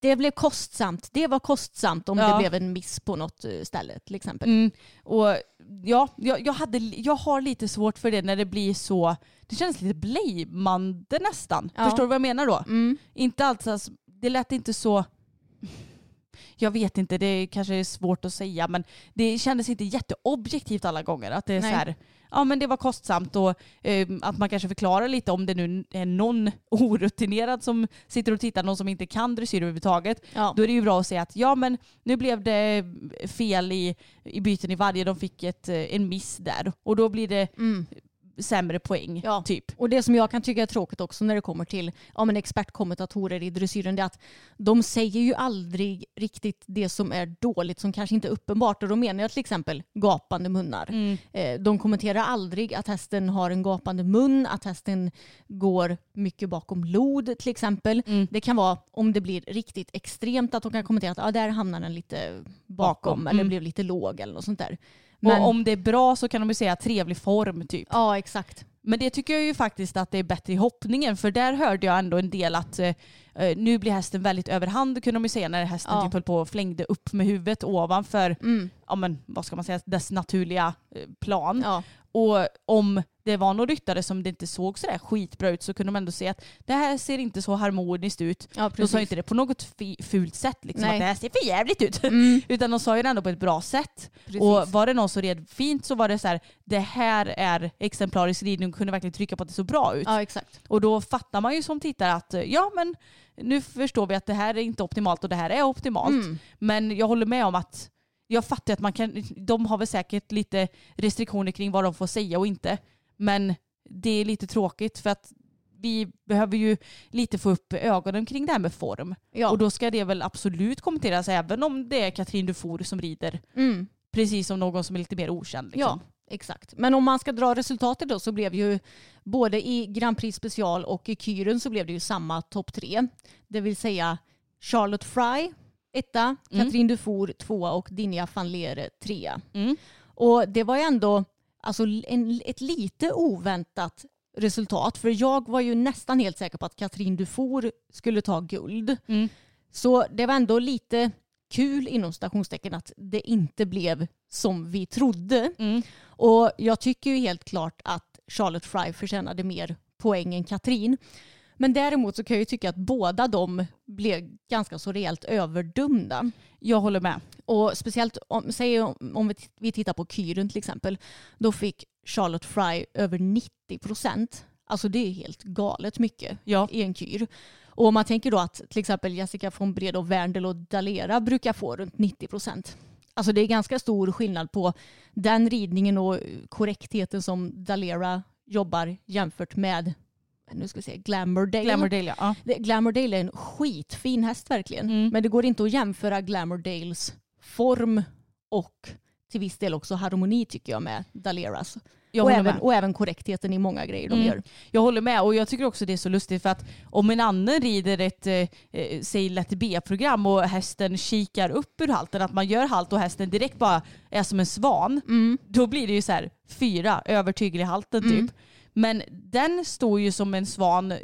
Speaker 7: det blev kostsamt. Det var kostsamt om
Speaker 6: Ja.
Speaker 7: det blev en miss på något eh, ställe till exempel.
Speaker 6: Mm. Och ja, jag, jag, hade, jag har lite svårt för det när det blir så, det känns lite blamande nästan.
Speaker 7: Ja.
Speaker 6: Förstår du vad jag menar då?
Speaker 7: Mm.
Speaker 6: Inte alls, alltså, det lät inte så, jag vet inte, det kanske är svårt att säga men det kändes inte jätteobjektivt alla gånger. Att det är
Speaker 7: Nej.
Speaker 6: så här, ja men det var kostsamt och eh, att man kanske förklarar lite om det nu är någon [LAUGHS] orutinerad som sitter och tittar, någon som inte kan dressyr överhuvudtaget.
Speaker 7: Ja.
Speaker 6: Då är det ju bra att säga att ja men nu blev det fel i, i byten i varje, de fick ett, eh, en miss där och då blir det
Speaker 7: Mm.
Speaker 6: Sämre poäng
Speaker 7: Ja.
Speaker 6: typ.
Speaker 7: Och det som jag kan tycka är tråkigt också när det kommer till ja, men expertkommentatorer i dressyren det är att de säger ju aldrig riktigt det som är dåligt som kanske inte är uppenbart. Och då menar jag till exempel gapande munnar.
Speaker 6: Mm.
Speaker 7: Eh, De kommenterar aldrig att hästen har en gapande mun, att hästen går mycket bakom lod till exempel.
Speaker 6: Mm.
Speaker 7: Det kan vara om det blir riktigt extremt att de kan kommentera att ja, där hamnar den lite bakom,
Speaker 6: Bakom,
Speaker 7: eller
Speaker 6: mm.
Speaker 7: blev lite låg eller något sånt där. Men,
Speaker 6: Och om det är bra så kan de ju säga trevlig form typ.
Speaker 7: ja, exakt.
Speaker 6: Men det tycker jag ju faktiskt att det är bättre i hoppningen för där hörde jag ändå en del att eh, eh, nu blir hästen väldigt överhand kunde de ju säga när hästen
Speaker 7: Ja.
Speaker 6: typ höll på och flängde upp med huvudet ovanför,
Speaker 7: Mm.
Speaker 6: ja men vad ska man säga, dess naturliga eh, plan.
Speaker 7: Ja.
Speaker 6: Och om det var någon ryttare som det inte såg sådär skitbra ut så kunde de ändå se att det här ser inte så harmoniskt ut.
Speaker 7: Ja,
Speaker 6: De sa inte det på något fult sätt, liksom,
Speaker 7: Nej.
Speaker 6: att det här ser för jävligt ut.
Speaker 7: Mm. [LAUGHS]
Speaker 6: Utan de sa ju det ändå på ett bra sätt.
Speaker 7: Precis.
Speaker 6: Och var det någon som red fint så var det så här, det här är exemplarisk ridning och kunde verkligen trycka på att det såg bra ut.
Speaker 7: Ja, exakt.
Speaker 6: Och då fattar man ju som tittare att eh, ja men nu förstår vi att det här är inte optimalt och det här är optimalt.
Speaker 7: Mm.
Speaker 6: Men jag håller med om att jag fattar att man kan, de har väl säkert lite restriktioner kring vad de får säga och inte. Men det är lite tråkigt för att vi behöver ju lite få upp ögonen kring det här med form.
Speaker 7: Ja.
Speaker 6: Och då ska det väl absolut kommenteras även om det är Katrin Dufour som rider.
Speaker 7: Mm.
Speaker 6: Precis som någon som är lite mer okänd. Liksom.
Speaker 7: Ja, exakt. Men om man ska dra resultatet då så blev ju både i Grand Prix special och i Kyren så blev det ju samma topp tre. Det vill säga Charlotte Fry etta, Katrin Dufour tvåa och Dinja van Leer trea.
Speaker 6: Mm.
Speaker 7: Och det var ju ändå alltså, en, ett lite oväntat resultat för jag var ju nästan helt säker på att Katrin Dufour skulle ta guld.
Speaker 6: Mm.
Speaker 7: Så det var ändå lite kul inom stationstecken att det inte blev som vi trodde.
Speaker 6: Mm.
Speaker 7: Och jag tycker ju helt klart att Charlotte Fry förtjänade mer poäng än Katrin. Men däremot så kan jag ju tycka att båda de blev ganska så rejält överdömda.
Speaker 6: Jag håller med.
Speaker 7: Och speciellt om, säg om, om vi tittar på Kyren till exempel. Då fick Charlotte Fry över 90 procent. Alltså det är helt galet mycket
Speaker 6: Ja.
Speaker 7: i en kyr. Och om man tänker då att till exempel Jessica von Bredow, Werndl och Dalera brukar få runt 90 procent. Alltså det är ganska stor skillnad på den ridningen och korrektheten som Dalera jobbar jämfört med nu ska vi se, Glamourdale.
Speaker 6: Glamourdale ja.
Speaker 7: Glamourdale är en skitfin häst verkligen.
Speaker 6: Mm.
Speaker 7: Men det går inte att jämföra Glamourdales form och till viss del också harmoni tycker jag med Daleras.
Speaker 6: Jag
Speaker 7: och, även,
Speaker 6: med.
Speaker 7: och även korrektheten i många grejer de
Speaker 6: Mm.
Speaker 7: gör.
Speaker 6: Jag håller med och jag tycker också det är så lustigt för att om en annan rider ett, eh, eh, säg Let it be-program och hästen kikar upp ur halten, att man gör halt och hästen direkt bara är som en svan,
Speaker 7: Mm.
Speaker 6: då blir det ju så här fyra övertygel i halten typ. Men den står ju som en svan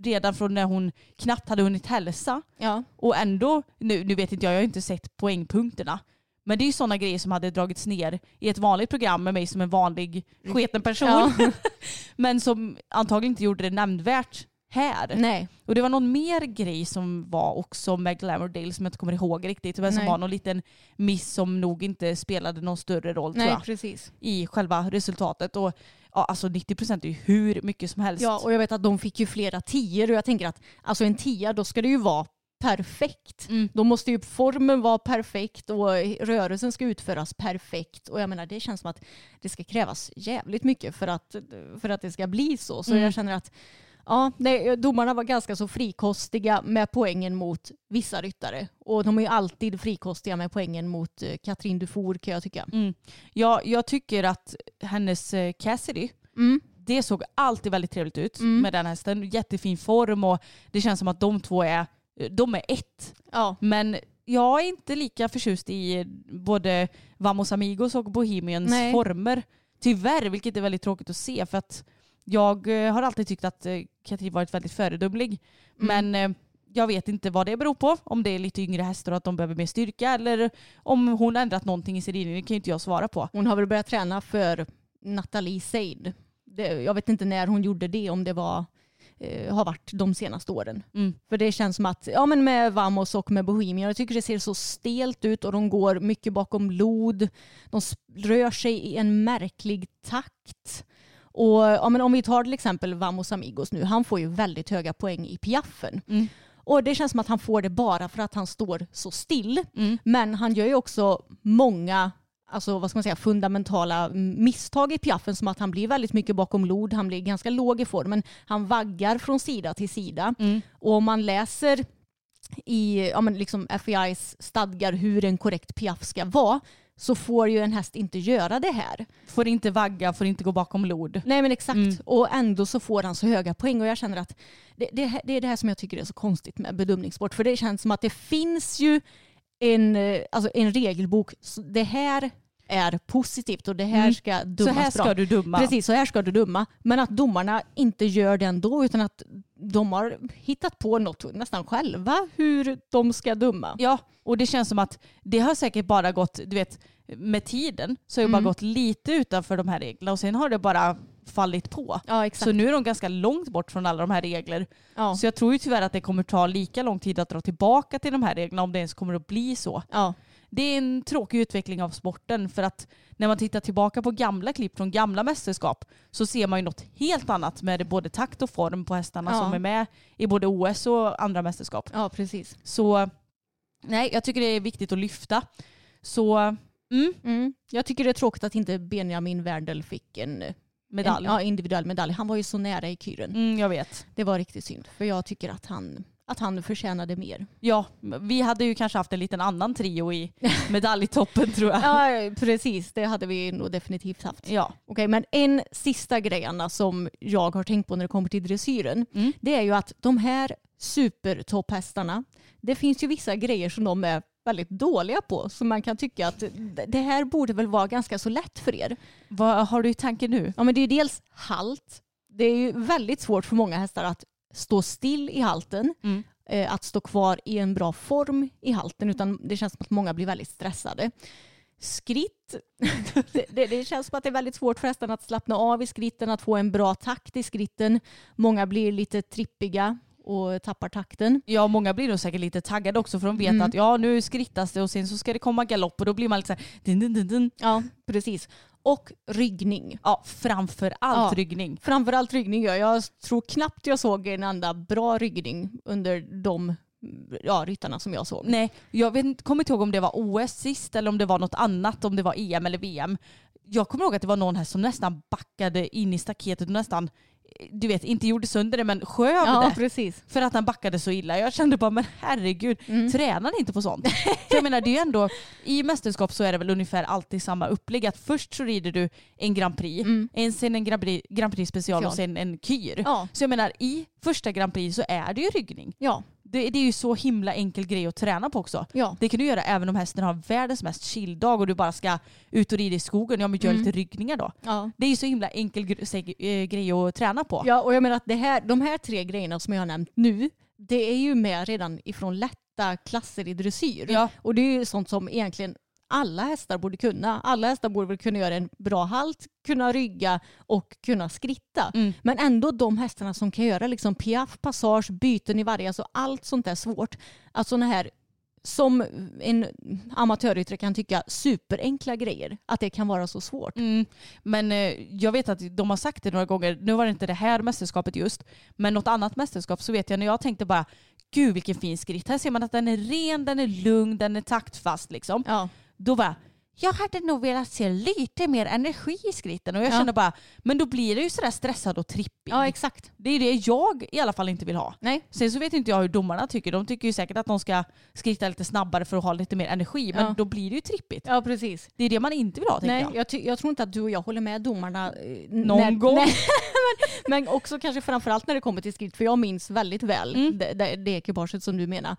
Speaker 6: redan från när hon knappt hade hunnit hälsa.
Speaker 7: Ja.
Speaker 6: Och ändå, nu, nu vet inte jag, jag har inte sett poängpunkterna. Men det är ju sådana grejer som hade dragits ner i ett vanligt program med mig som en vanlig sketen person.
Speaker 7: Ja. [LAUGHS]
Speaker 6: men som antagligen inte gjorde det nämnvärt här.
Speaker 7: Nej.
Speaker 6: Och det var någon mer grej som var också med Glamourdale som jag inte kommer ihåg riktigt. Men som
Speaker 7: Nej.
Speaker 6: var någon liten miss som nog inte spelade någon större roll tror
Speaker 7: Nej,
Speaker 6: jag,
Speaker 7: precis.
Speaker 6: i själva resultatet. Och ja, alltså 90% är ju hur mycket som helst.
Speaker 7: Ja, och jag vet att de fick ju flera tior och jag tänker att alltså en tia då ska det ju vara perfekt.
Speaker 6: Mm.
Speaker 7: Då måste ju formen vara perfekt och rörelsen ska utföras perfekt. Och jag menar det känns som att det ska krävas jävligt mycket för att, för att det ska bli så. Så
Speaker 6: Mm.
Speaker 7: jag känner att ja, nej, domarna var ganska så frikostiga med poängen mot vissa ryttare. Och de är ju alltid frikostiga med poängen mot eh, Katrin Dufour kan jag tycka.
Speaker 6: Mm. Ja, jag tycker att hennes eh, Cassidy,
Speaker 7: Mm.
Speaker 6: det såg alltid väldigt trevligt ut
Speaker 7: Mm.
Speaker 6: med den hästen. Jättefin form och det känns som att de två är, de är ett.
Speaker 7: Ja.
Speaker 6: Men jag är inte lika förtjust i både Vamos Amigos och Bohemians
Speaker 7: Nej.
Speaker 6: former. Tyvärr, vilket är väldigt tråkigt att se för att jag eh, har alltid tyckt att eh, Katrin varit väldigt föredömlig.
Speaker 7: Mm.
Speaker 6: Men eh, jag vet inte vad det beror på. Om det är lite yngre hästar och att de behöver mer styrka eller om hon har ändrat någonting i sin ridning. Det kan ju inte jag svara på.
Speaker 7: Hon har väl börjat träna för Nathalie Seid. Jag vet inte när hon gjorde det, om det var eh, har varit de senaste åren.
Speaker 6: Mm.
Speaker 7: För det känns som att, ja men med Vamos och med Bohemian, jag tycker det ser så stelt ut och de går mycket bakom lod. De rör sig i en märklig takt. Och ja, men om vi tar till exempel Vamos Amigos nu, han får ju väldigt höga poäng i piaffen.
Speaker 6: Mm.
Speaker 7: Och det känns som att han får det bara för att han står så still.
Speaker 6: Mm.
Speaker 7: Men han gör ju också många alltså, vad ska man säga, fundamentala misstag i piaffen som att han blir väldigt mycket bakom lod, han blir ganska låg i formen, han vaggar från sida till sida.
Speaker 6: Mm.
Speaker 7: Och om man läser i ja, men liksom FEIs stadgar hur en korrekt piaff ska vara så får ju en häst inte göra det här.
Speaker 6: Får inte vagga, får inte gå bakom lod.
Speaker 7: Nej men exakt.
Speaker 6: Mm.
Speaker 7: Och ändå så får han så höga poäng och jag känner att det, det, det är det här som jag tycker är så konstigt med bedömningssport. För det känns som att det finns ju en, eh, alltså en regelbok. Så Det här är positivt och det här
Speaker 6: Mm.
Speaker 7: ska
Speaker 6: Så
Speaker 7: dömas
Speaker 6: här ska
Speaker 7: bra.
Speaker 6: du döma.
Speaker 7: Precis, så här ska du döma. Men att domarna inte gör det ändå utan att de har hittat på något nästan själva hur de ska döma.
Speaker 6: Ja, och det känns som att det har säkert bara gått, du vet, med tiden så har det bara
Speaker 7: Mm.
Speaker 6: gått lite utanför de här reglerna och sen har det bara fallit på.
Speaker 7: Ja.
Speaker 6: Så nu är de ganska långt bort från alla de här regler.
Speaker 7: ja.
Speaker 6: Så jag tror ju tyvärr att det kommer ta lika lång tid att dra tillbaka till de här reglerna om det ens kommer att bli så.
Speaker 7: ja.
Speaker 6: Det är en tråkig utveckling av sporten för att när man tittar tillbaka på gamla klipp från gamla mästerskap så ser man ju något helt annat med både takt och form på hästarna
Speaker 7: Ja.
Speaker 6: som är med i både OS och andra mästerskap.
Speaker 7: ja, precis.
Speaker 6: Så nej, jag tycker det är viktigt att lyfta. Så mm,
Speaker 7: Mm. Jag tycker det är tråkigt att inte Benjamin Werdel fick en,
Speaker 6: medalj.
Speaker 7: en ja, individuell medalj. Han var ju så nära i kyren.
Speaker 6: Mm, jag vet.
Speaker 7: Det var riktigt synd. För jag tycker att han, att han förtjänade mer.
Speaker 6: Ja, vi hade ju kanske haft en liten annan trio i [LAUGHS] medaljtoppen tror jag.
Speaker 7: Ja, precis. Det hade vi nog definitivt haft.
Speaker 6: Ja.
Speaker 7: Okej, men en sista grej Anna, som jag har tänkt på när det kommer till dressyren.
Speaker 6: Mm.
Speaker 7: Det är ju att de här supertopphästarna, det finns ju vissa grejer som de är väldigt dåliga på. Så man kan tycka att det här borde väl vara ganska så lätt för er.
Speaker 6: Vad har du i tanke nu?
Speaker 7: Ja, men det är ju dels halt. Det är ju väldigt svårt för många hästar att stå still i halten.
Speaker 6: Mm.
Speaker 7: Eh, att stå kvar i en bra form i halten. Utan det känns som att många blir väldigt stressade. Skritt. [LAUGHS] det, det, det känns som att det är väldigt svårt för hästarna att slappna av i skritten. Att få en bra takt i skritten. Många blir lite trippiga och tappar takten.
Speaker 6: Ja, många blir nog säkert lite taggade också för de vet
Speaker 7: Mm.
Speaker 6: att ja, nu skrittas det och sen så ska det komma galopp och då blir man lite så här, dun, dun, dun.
Speaker 7: Ja, precis. Och ryggning.
Speaker 6: Ja, framför allt
Speaker 7: Ja.
Speaker 6: ryggning.
Speaker 7: Framförallt ryggning. Ja. Jag tror knappt jag såg en enda bra ryggning under de ja, ryttarna som jag såg.
Speaker 6: Nej, jag vet, kommer inte ihåg om det var OS sist eller om det var något annat, om det var EM eller VM. Jag kommer ihåg att det var någon här som nästan backade in i staketet och nästan, du vet, inte gjorde sönder det men sköv
Speaker 7: Ja,
Speaker 6: det.
Speaker 7: precis.
Speaker 6: För att han backade så illa. Jag kände bara, men herregud,
Speaker 7: Mm.
Speaker 6: tränar ni inte på sånt? För jag menar, det är ju ändå, i mästerskap så är det väl ungefär alltid samma upplägg. Att först så rider du en Grand Prix,
Speaker 7: Mm.
Speaker 6: en, sen en Grand Prix, Grand Prix special och
Speaker 7: Special.
Speaker 6: sen en kyr.
Speaker 7: Ja.
Speaker 6: Så jag menar, i första Grand Prix så är det ju ryggning.
Speaker 7: Ja,
Speaker 6: Det, det är ju så himla enkel grej att träna på också.
Speaker 7: ja.
Speaker 6: Det kan du göra även om hästen har världens mest chilldag och du bara ska ut och rida i skogen. Ja men gör
Speaker 7: Mm.
Speaker 6: lite ryggningar då.
Speaker 7: ja.
Speaker 6: Det är ju så himla enkel eh, grej att träna på.
Speaker 7: Ja, och jag menar att det här, de här tre grejerna som jag har nämnt nu, det är ju med redan ifrån lätta klasser i dressyr.
Speaker 6: Ja.
Speaker 7: Och det är ju sånt som egentligen alla hästar borde kunna. Alla hästar borde väl kunna göra en bra halt, kunna rygga och kunna skritta.
Speaker 6: Mm.
Speaker 7: Men ändå de hästarna som kan göra liksom piaff, passage, byten i varje, alltså allt sånt där svårt. Att sådana här som en amatörryttare kan tycka superenkla grejer, att det kan vara så svårt.
Speaker 6: Mm. Men eh, jag vet att de har sagt det några gånger, nu var det inte det här mästerskapet just, men något annat mästerskap så vet jag när jag tänkte bara gud vilken fin skritt. Här ser man att den är ren, den är lugn, den är taktfast liksom.
Speaker 7: Ja,
Speaker 6: Då var jag hade nog velat se lite mer energi i skritten och jag
Speaker 7: Ja.
Speaker 6: känner bara, men då blir det ju sådär stressad och trippig.
Speaker 7: Ja, exakt.
Speaker 6: Det är det jag i alla fall inte vill ha.
Speaker 7: Nej.
Speaker 6: Sen så vet inte jag hur domarna tycker. De tycker ju säkert att de ska skritta lite snabbare för att ha lite mer energi. Men
Speaker 7: Ja.
Speaker 6: då blir det ju trippigt.
Speaker 7: Ja, precis.
Speaker 6: Det är det man inte vill ha
Speaker 7: Nej,
Speaker 6: jag.
Speaker 7: jag, jag tror inte att du och jag håller med domarna. eh,
Speaker 6: Någon gång. [LAUGHS]
Speaker 7: Nej, men, men också kanske framförallt när det kommer till skritt. För jag minns väldigt väl
Speaker 6: Mm.
Speaker 7: det, det, det ekipaget som du menar.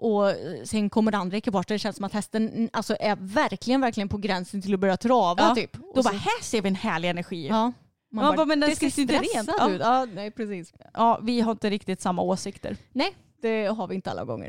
Speaker 7: Och eh, sen kommer det andra ekipaget. Det känns som att hästen alltså, är verkligen, verkligen på gränsen till att börja trava.
Speaker 6: Ja.
Speaker 7: Typ.
Speaker 6: Då
Speaker 7: Och
Speaker 6: bara,
Speaker 7: så-
Speaker 6: här ser vi en härlig energi.
Speaker 7: ja.
Speaker 6: Man bara, men den
Speaker 7: det ser stressad
Speaker 6: Ja.
Speaker 7: ut. Ja, nej, precis.
Speaker 6: Ja, vi har inte riktigt samma åsikter.
Speaker 7: Nej, det har vi inte alla gånger.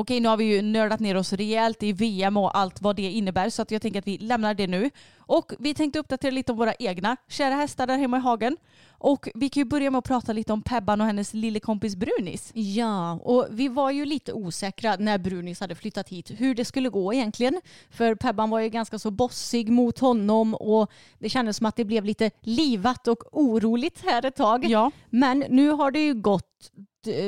Speaker 6: Okej, nu har vi ju nördat ner oss rejält i VM och allt vad det innebär så att jag tänker att vi lämnar det nu. Och vi tänkte uppdatera lite om våra egna kära hästar där hemma i hagen. Och vi kan ju börja med att prata lite om Pebban och hennes lille kompis Brunis.
Speaker 7: Ja, och vi var ju lite osäkra när Brunis hade flyttat hit hur det skulle gå egentligen. För Pebban var ju ganska så bossig mot honom och det kändes som att det blev lite livat och oroligt här ett tag.
Speaker 6: Ja.
Speaker 7: Men nu har det ju gått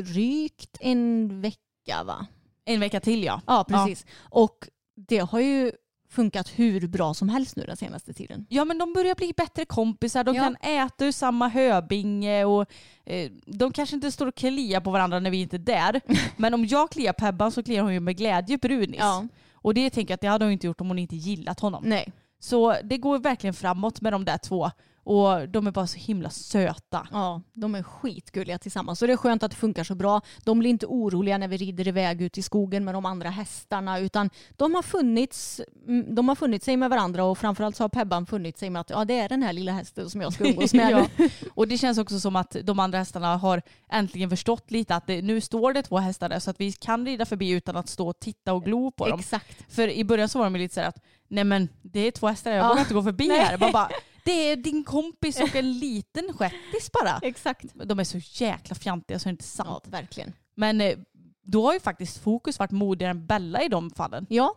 Speaker 7: drygt en vecka va?
Speaker 6: En vecka till ja.
Speaker 7: Ja, precis. Och det har ju funkat hur bra som helst nu den senaste tiden.
Speaker 6: Ja men de börjar bli bättre kompisar, de
Speaker 7: Ja.
Speaker 6: kan äta ur samma höbinge och eh, de kanske inte står och kliar på varandra när vi inte är där. [LAUGHS] men om jag kliar Pebban så kliar hon ju med glädje Brunis.
Speaker 7: Ja.
Speaker 6: Och det tänker jag att det hade hon inte gjort om hon inte gillat honom.
Speaker 7: Nej.
Speaker 6: Så det går verkligen framåt med de där två. Och de är bara så himla söta.
Speaker 7: Ja, de är skitgulliga tillsammans. Så det är skönt att det funkar så bra. De blir inte oroliga när vi rider iväg ut i skogen med de andra hästarna utan de har funnits, mm, de har funnit sig med varandra och framförallt så har Pebban funnit sig med att ja, det är den här lilla hästen som jag ska umgås med. [LAUGHS]
Speaker 6: ja. [LAUGHS] Och det känns också som att de andra hästarna har äntligen förstått lite att det, nu står det två hästar där så att vi kan rida förbi utan att stå och titta och glo på dem.
Speaker 7: Exakt.
Speaker 6: För i början så var de lite så här att nej men det är två hästar, jag
Speaker 7: Ja.
Speaker 6: vågar inte gå förbi [LAUGHS]
Speaker 7: Nej.
Speaker 6: här. Man bara, det är din kompis och en liten shettis bara. [LAUGHS]
Speaker 7: Exakt.
Speaker 6: De är så jäkla fjantiga så det är inte sant.
Speaker 7: Ja, verkligen.
Speaker 6: Men eh, då har ju faktiskt fokus varit modigare än Bella i de fallen.
Speaker 7: Ja,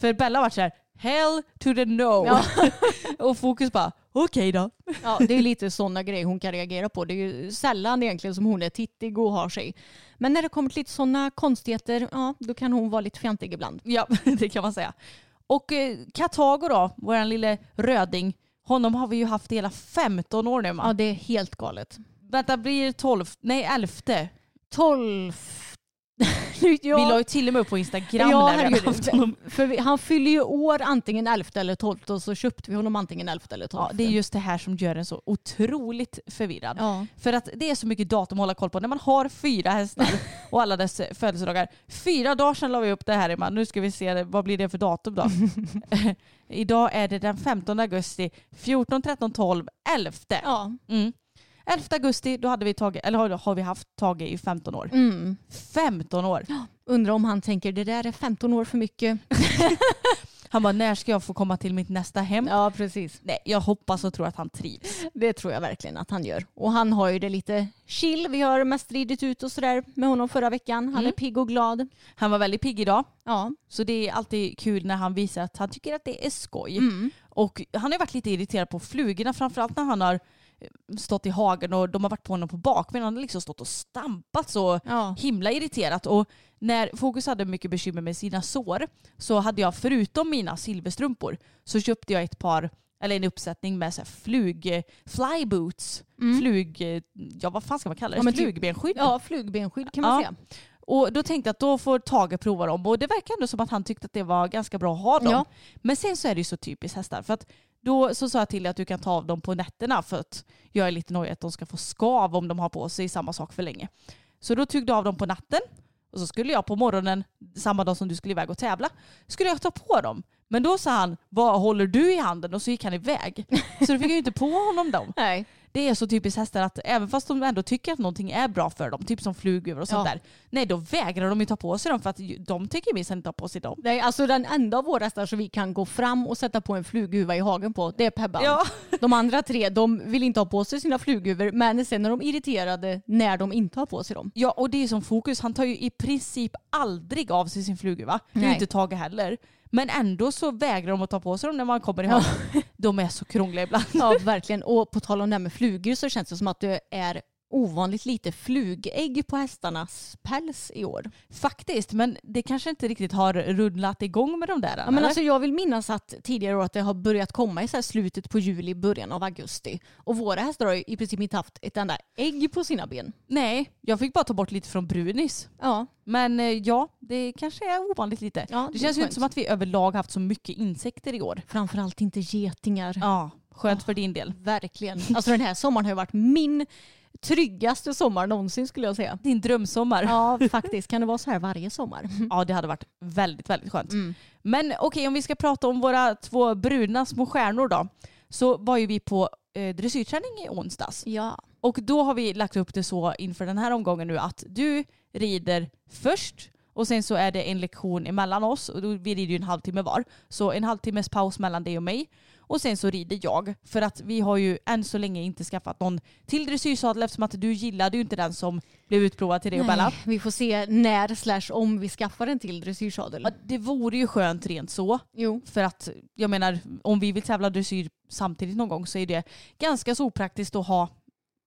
Speaker 6: För Bella har varit så här, hell to the no.
Speaker 7: Ja. [LAUGHS]
Speaker 6: och fokus bara, okej då.
Speaker 7: ja det är lite sådana grejer hon kan reagera på. Det är ju sällan egentligen som hon är tittig och har sig. Men när det kommer till lite sådana konstigheter, ja, då kan hon vara lite fjantig ibland.
Speaker 6: Ja, [LAUGHS] det kan man säga. Och eh, Katago då, vår lille röding, honom har vi ju haft hela 15 år nu.
Speaker 7: Ja, det är helt galet.
Speaker 6: Vänta, blir det 12? Nej, 11.
Speaker 7: 12... ja.
Speaker 6: Vi la ju till och med upp på Instagram
Speaker 7: Ja,
Speaker 6: där vi hade haft honom.
Speaker 7: För vi, han fyller ju år antingen 11 eller 12 och så köpte vi honom antingen 11 eller 12.
Speaker 6: Ja, det är just det här som gör en så otroligt förvirrad.
Speaker 7: Ja.
Speaker 6: För att det är så mycket datum att hålla koll på. När man har fyra hästar och alla dess födelsedagar. Fyra dagar sedan la vi upp det här Emma. Nu ska vi se, vad blir det för datum då? [LAUGHS] Idag är det den 15 augusti. 14, 13, 12, 11.
Speaker 7: Ja.
Speaker 6: Mm. 11 augusti, då hade vi tagit, eller har, har vi haft Tage i 15 år.
Speaker 7: Mm.
Speaker 6: 15 år.
Speaker 7: Undrar om han tänker det där är 15 år för mycket. [LAUGHS]
Speaker 6: Han bara, när ska jag få komma till mitt nästa hem?
Speaker 7: Ja, precis.
Speaker 6: Nej, jag hoppas och tror att han trivs.
Speaker 7: Det tror jag verkligen att han gör. Och han har ju det lite chill. Vi har mest ridit ut och sådär med honom förra veckan. Han är
Speaker 6: Mm.
Speaker 7: pigg och glad.
Speaker 6: Han var väldigt pigg idag.
Speaker 7: Ja.
Speaker 6: Så det är alltid kul när han visar att han tycker att det är skoj.
Speaker 7: Mm.
Speaker 6: Och han har ju varit lite irriterad på flugorna, framförallt när han har stått i hagen och de har varit på honom på bakbenen. Han har liksom stått och stampat så
Speaker 7: Ja.
Speaker 6: himla irriterat. Och när Fokus hade mycket bekymmer med sina sår så hade jag förutom mina silverstrumpor så köpte jag ett par eller en uppsättning med så flug, fly boots, flug, ja vad fan ska man kalla det?
Speaker 7: Mm. Ja, typ-
Speaker 6: Flugbenskydd.
Speaker 7: Ja, flugbenskydd kan man
Speaker 6: Ja.
Speaker 7: säga.
Speaker 6: Och då tänkte jag att då får Tage prova dem och det verkar ändå som att han tyckte att det var ganska bra att ha dem.
Speaker 7: Ja.
Speaker 6: Men sen så är det ju så typiskt hästar för att då så sa jag till dig att du kan ta av dem på nätterna för att jag är lite nöjd att de ska få skav om de har på sig samma sak för länge. Så då tog du av dem på natten och så skulle jag på morgonen, samma dag som du skulle iväg och tävla, skulle jag ta på dem. Men då sa han, vad håller du i handen? Och så gick han iväg. [LAUGHS] Så då fick ju inte på honom dem.
Speaker 7: Nej.
Speaker 6: Det är så typiskt hästar att även fast de ändå tycker att någonting är bra för dem, typ som flugor och sånt
Speaker 7: Ja.
Speaker 6: där, nej då vägrar de ju ta på sig dem för att de tycker minst inte ta på sig dem.
Speaker 7: Nej, alltså den enda av våra hästar som vi kan gå fram och sätta på en flughuva i hagen på, det är Pebban.
Speaker 6: Ja.
Speaker 7: De andra tre, de vill inte ha på sig sina flughuvor, men sen är de irriterade när de inte har på sig dem.
Speaker 6: Ja och det är som fokus, han tar ju i princip aldrig av sig sin flughuva. Det är ju inte Tage heller. Men ändå så vägrar de att ta på sig dem när man kommer i hagen. De är så krångliga ibland.
Speaker 7: Ja, verkligen. Och på tal om det här med flugor så känns det som att det är ovanligt lite flugägg på hästarnas päls i år.
Speaker 6: Faktiskt, men det kanske inte riktigt har rullat igång med de där.
Speaker 7: Ja, men
Speaker 6: eller?
Speaker 7: alltså jag vill minnas att tidigare år att det har börjat komma i så slutet på juli, början av augusti. Och våra hästar har i princip inte haft ett enda ägg på sina ben.
Speaker 6: Nej, jag fick bara ta bort lite från Brunis.
Speaker 7: Ja,
Speaker 6: Men eh, ja, det kanske är ovanligt lite.
Speaker 7: Ja,
Speaker 6: det
Speaker 7: det
Speaker 6: känns ju inte som att vi överlag haft så mycket insekter i år.
Speaker 7: framförallt inte getingar.
Speaker 6: Ja, skönt för din del.
Speaker 7: Verkligen. Alltså den här sommaren har ju varit min tryggaste sommar någonsin skulle jag säga.
Speaker 6: Din drömsommar. Ja.
Speaker 7: Ja, faktiskt. Kan det vara så här varje sommar? [LAUGHS]
Speaker 6: det hade varit väldigt, väldigt skönt.
Speaker 7: Mm.
Speaker 6: Men okej, om vi ska prata om våra två bruna små stjärnor då. Så var ju vi på eh, dressyrträning i onsdags.
Speaker 7: Ja.
Speaker 6: Och då har vi lagt upp det så inför den här omgången nu att du rider först och sen så är det en lektion emellan oss och vi rider ju en halvtimme var. Så en halvtimmes paus mellan dig och mig. Och sen så rider jag. För att vi har ju än så länge inte skaffat någon till dressyrsadel eftersom att du gillade ju inte den som blev utprovad till dig och Bella.
Speaker 7: Vi får se när slash om vi skaffar en till dressyrsadel.
Speaker 6: Ja, Det vore ju skönt rent så.
Speaker 7: Jo.
Speaker 6: För att jag menar om vi vill tävla dressyr samtidigt någon gång så är det ganska så opraktiskt att ha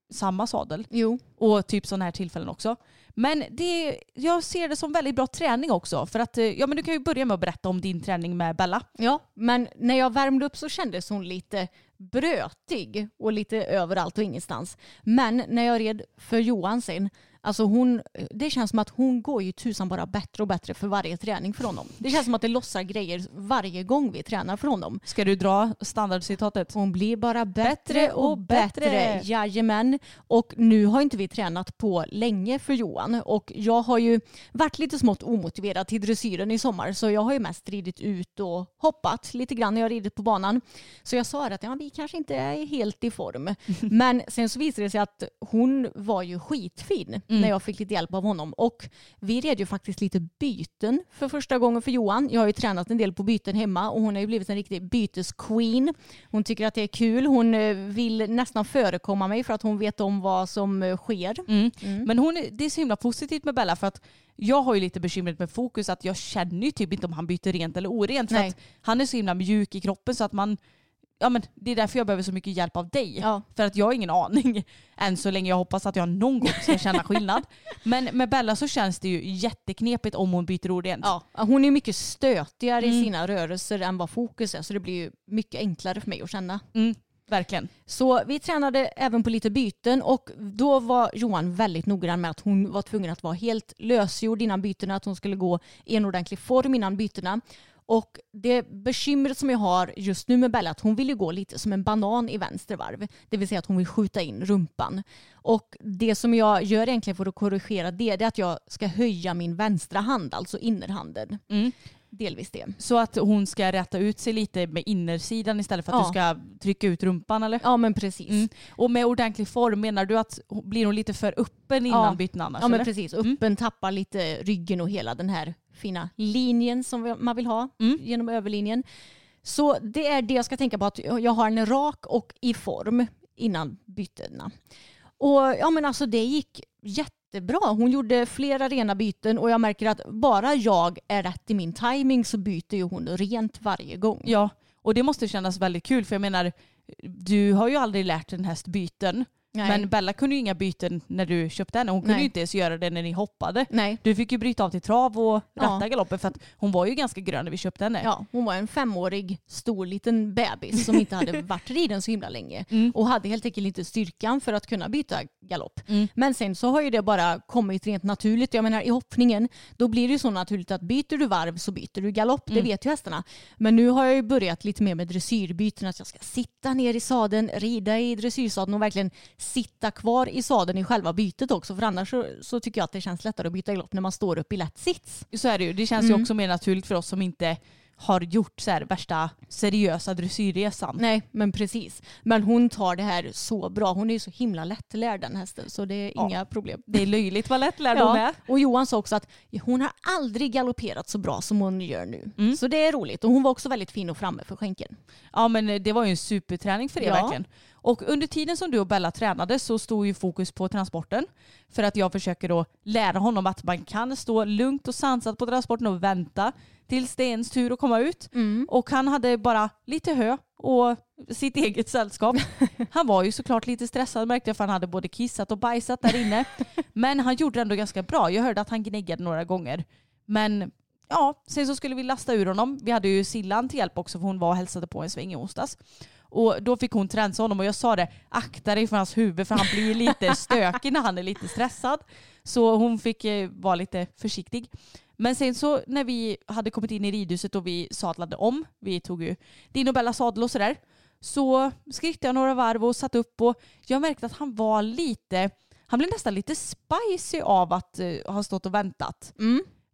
Speaker 6: samma sadel.
Speaker 7: Jo.
Speaker 6: Och typ sådana här tillfällen också. Men det, jag ser det som väldigt bra träning också. För att, eh, ja men du kan ju börja med att berätta om din träning med Bella.
Speaker 7: Ja, men när jag värmde upp så kändes hon lite brötig och lite överallt och ingenstans. Men när jag red för Johan sen, alltså hon, det känns som att hon går ju tusan bara bättre och bättre för varje träning för honom. Det känns som att det lossar grejer varje gång vi tränar för honom.
Speaker 6: Ska du dra standardcitatet?
Speaker 7: Hon blir bara bättre och bättre.
Speaker 6: bättre.
Speaker 7: Jajamän. Och nu har inte vi tränat på länge för Johan. Och jag har ju varit lite smått omotiverad till dressyren i sommar. Så jag har ju mest ridit ut och hoppat lite grann när jag har ridit på banan. Så jag sa att ja, vi kanske inte är helt i form. [LAUGHS] Men sen så visade det sig att hon var ju skitfin när jag fick lite hjälp av honom. Och vi red ju faktiskt lite byten för första gången för Johan. Jag har ju tränat en del på byten hemma och hon har ju blivit en riktig bytesqueen. Hon tycker att det är kul. Hon eh, vill nästan förekomma mig för att hon vet om vad som eh, sker.
Speaker 6: Mm. Men hon, det är så himla positivt med Bella för att jag har ju lite bekymret med fokus att jag känner ju typ inte om han byter rent eller orent. För att han är så himla mjuk i kroppen så att man Ja, men det är därför jag behöver så mycket hjälp av dig.
Speaker 7: Ja.
Speaker 6: För att jag har ingen aning [LAUGHS] än så länge. Jag hoppas att jag någon gång ska känna skillnad. [LAUGHS] Men med Bella så känns det ju jätteknepigt om hon byter orent.
Speaker 7: Ja, hon är mycket stötigare
Speaker 6: Mm.
Speaker 7: i sina rörelser än vad fokus är så det blir ju mycket enklare för mig att känna.
Speaker 6: Mm, verkligen.
Speaker 7: Så vi tränade även på lite byten och då var Johan väldigt noggrann med att hon var tvungen att vara helt lösgjord innan bytena, att hon skulle gå i en ordentlig form innan bytena. Och det bekymret som jag har just nu med Bella att hon vill ju gå lite som en banan i vänster varv. Det vill säga att hon vill skjuta in rumpan. Och det som jag gör egentligen för att korrigera det, det är att jag ska höja min vänstra hand, alltså innerhanden.
Speaker 6: Mm.
Speaker 7: Delvis det.
Speaker 6: Så att hon ska rätta ut sig lite med innersidan istället för att
Speaker 7: Ja.
Speaker 6: du ska trycka ut rumpan eller?
Speaker 7: Ja men precis.
Speaker 6: Mm. Och med ordentlig form menar du att blir hon lite för öppen innan
Speaker 7: Ja.
Speaker 6: byten annars?
Speaker 7: Ja men
Speaker 6: eller?
Speaker 7: precis.
Speaker 6: Mm.
Speaker 7: Uppen tappar lite ryggen och hela den här fina linjen som man vill ha
Speaker 6: Mm.
Speaker 7: genom överlinjen. Så det är det jag ska tänka på att jag har en rak och i form innan bytena. Och ja men alltså det gick jättebra. Hon gjorde flera rena byten och jag märker att bara jag är rätt i min timing så byter ju hon rent varje gång.
Speaker 6: Ja, och det måste kännas väldigt kul för jag menar, du har ju aldrig lärt en häst byten.
Speaker 7: Nej.
Speaker 6: Men Bella kunde ju inga byten när du köpte henne. Hon kunde
Speaker 7: Nej.
Speaker 6: ju inte ens göra det när ni hoppade.
Speaker 7: Nej.
Speaker 6: Du fick ju bryta av till trav och ratta
Speaker 7: Ja.
Speaker 6: galoppen för att hon var ju ganska grön när vi köpte henne.
Speaker 7: Ja, hon var en femårig stor liten bebis som inte hade [LAUGHS] varit riden så himla länge
Speaker 6: Mm.
Speaker 7: och hade helt enkelt inte styrkan för att kunna byta galopp.
Speaker 6: Mm.
Speaker 7: Men sen så har ju det bara kommit rent naturligt. Jag menar i hoppningen då blir det ju så naturligt att byter du varv så byter du galopp.
Speaker 6: Mm.
Speaker 7: Det vet ju hästarna. Men nu har jag ju börjat lite mer med dressyrbyten att jag ska sitta ner i sadeln, rida i dressyrsadeln och verkligen sitta kvar i sadeln i själva bytet också för annars så, så tycker jag att det känns lättare att byta galopp när man står upp i lätt sits.
Speaker 6: Så är det ju. Det känns
Speaker 7: Mm.
Speaker 6: ju också mer naturligt för oss som inte har gjort så här värsta seriösa dressyrresan.
Speaker 7: Nej, men precis. Men hon tar det här så bra. Hon är ju så himla lättlärd den hästen så det är
Speaker 6: Ja.
Speaker 7: inga problem.
Speaker 6: Det är löjligt vad lättlärd hon är.
Speaker 7: Och Johan sa också att hon har aldrig galopperat så bra som hon gör nu.
Speaker 6: Mm.
Speaker 7: Så det är roligt. Och hon var också väldigt fin och framme för skänken.
Speaker 6: Ja men det var ju en superträning för er
Speaker 7: Ja.
Speaker 6: verkligen. Och under tiden som du och Bella tränade så stod ju fokus på transporten. För att jag försöker då lära honom att man kan stå lugnt och sansat på transporten och vänta tills det är ens tur att komma ut. Och han hade bara lite hö och sitt eget sällskap. [LAUGHS] Han var ju såklart lite stressad märkte jag för han hade både kissat och bajsat där inne. [LAUGHS] Men han gjorde det ändå ganska bra. Jag hörde att han gnäggade några gånger. Men ja, sen så skulle vi lasta ur honom. Vi hade ju Sillan till hjälp också för hon var och hälsade på en sväng i onsdags. Och då fick hon tränsa honom och jag sa det, akta dig för hans huvud för han blir lite [LAUGHS] stökig när han är lite stressad. Så hon fick eh, vara lite försiktig. Men sen så när vi hade kommit in i ridhuset och vi sadlade om, vi tog ju din och Bellas sadel och sådär, så skrittade jag några varv och satt upp och jag märkte att han var lite, han blev nästan lite spicy av att eh, ha stått och väntat.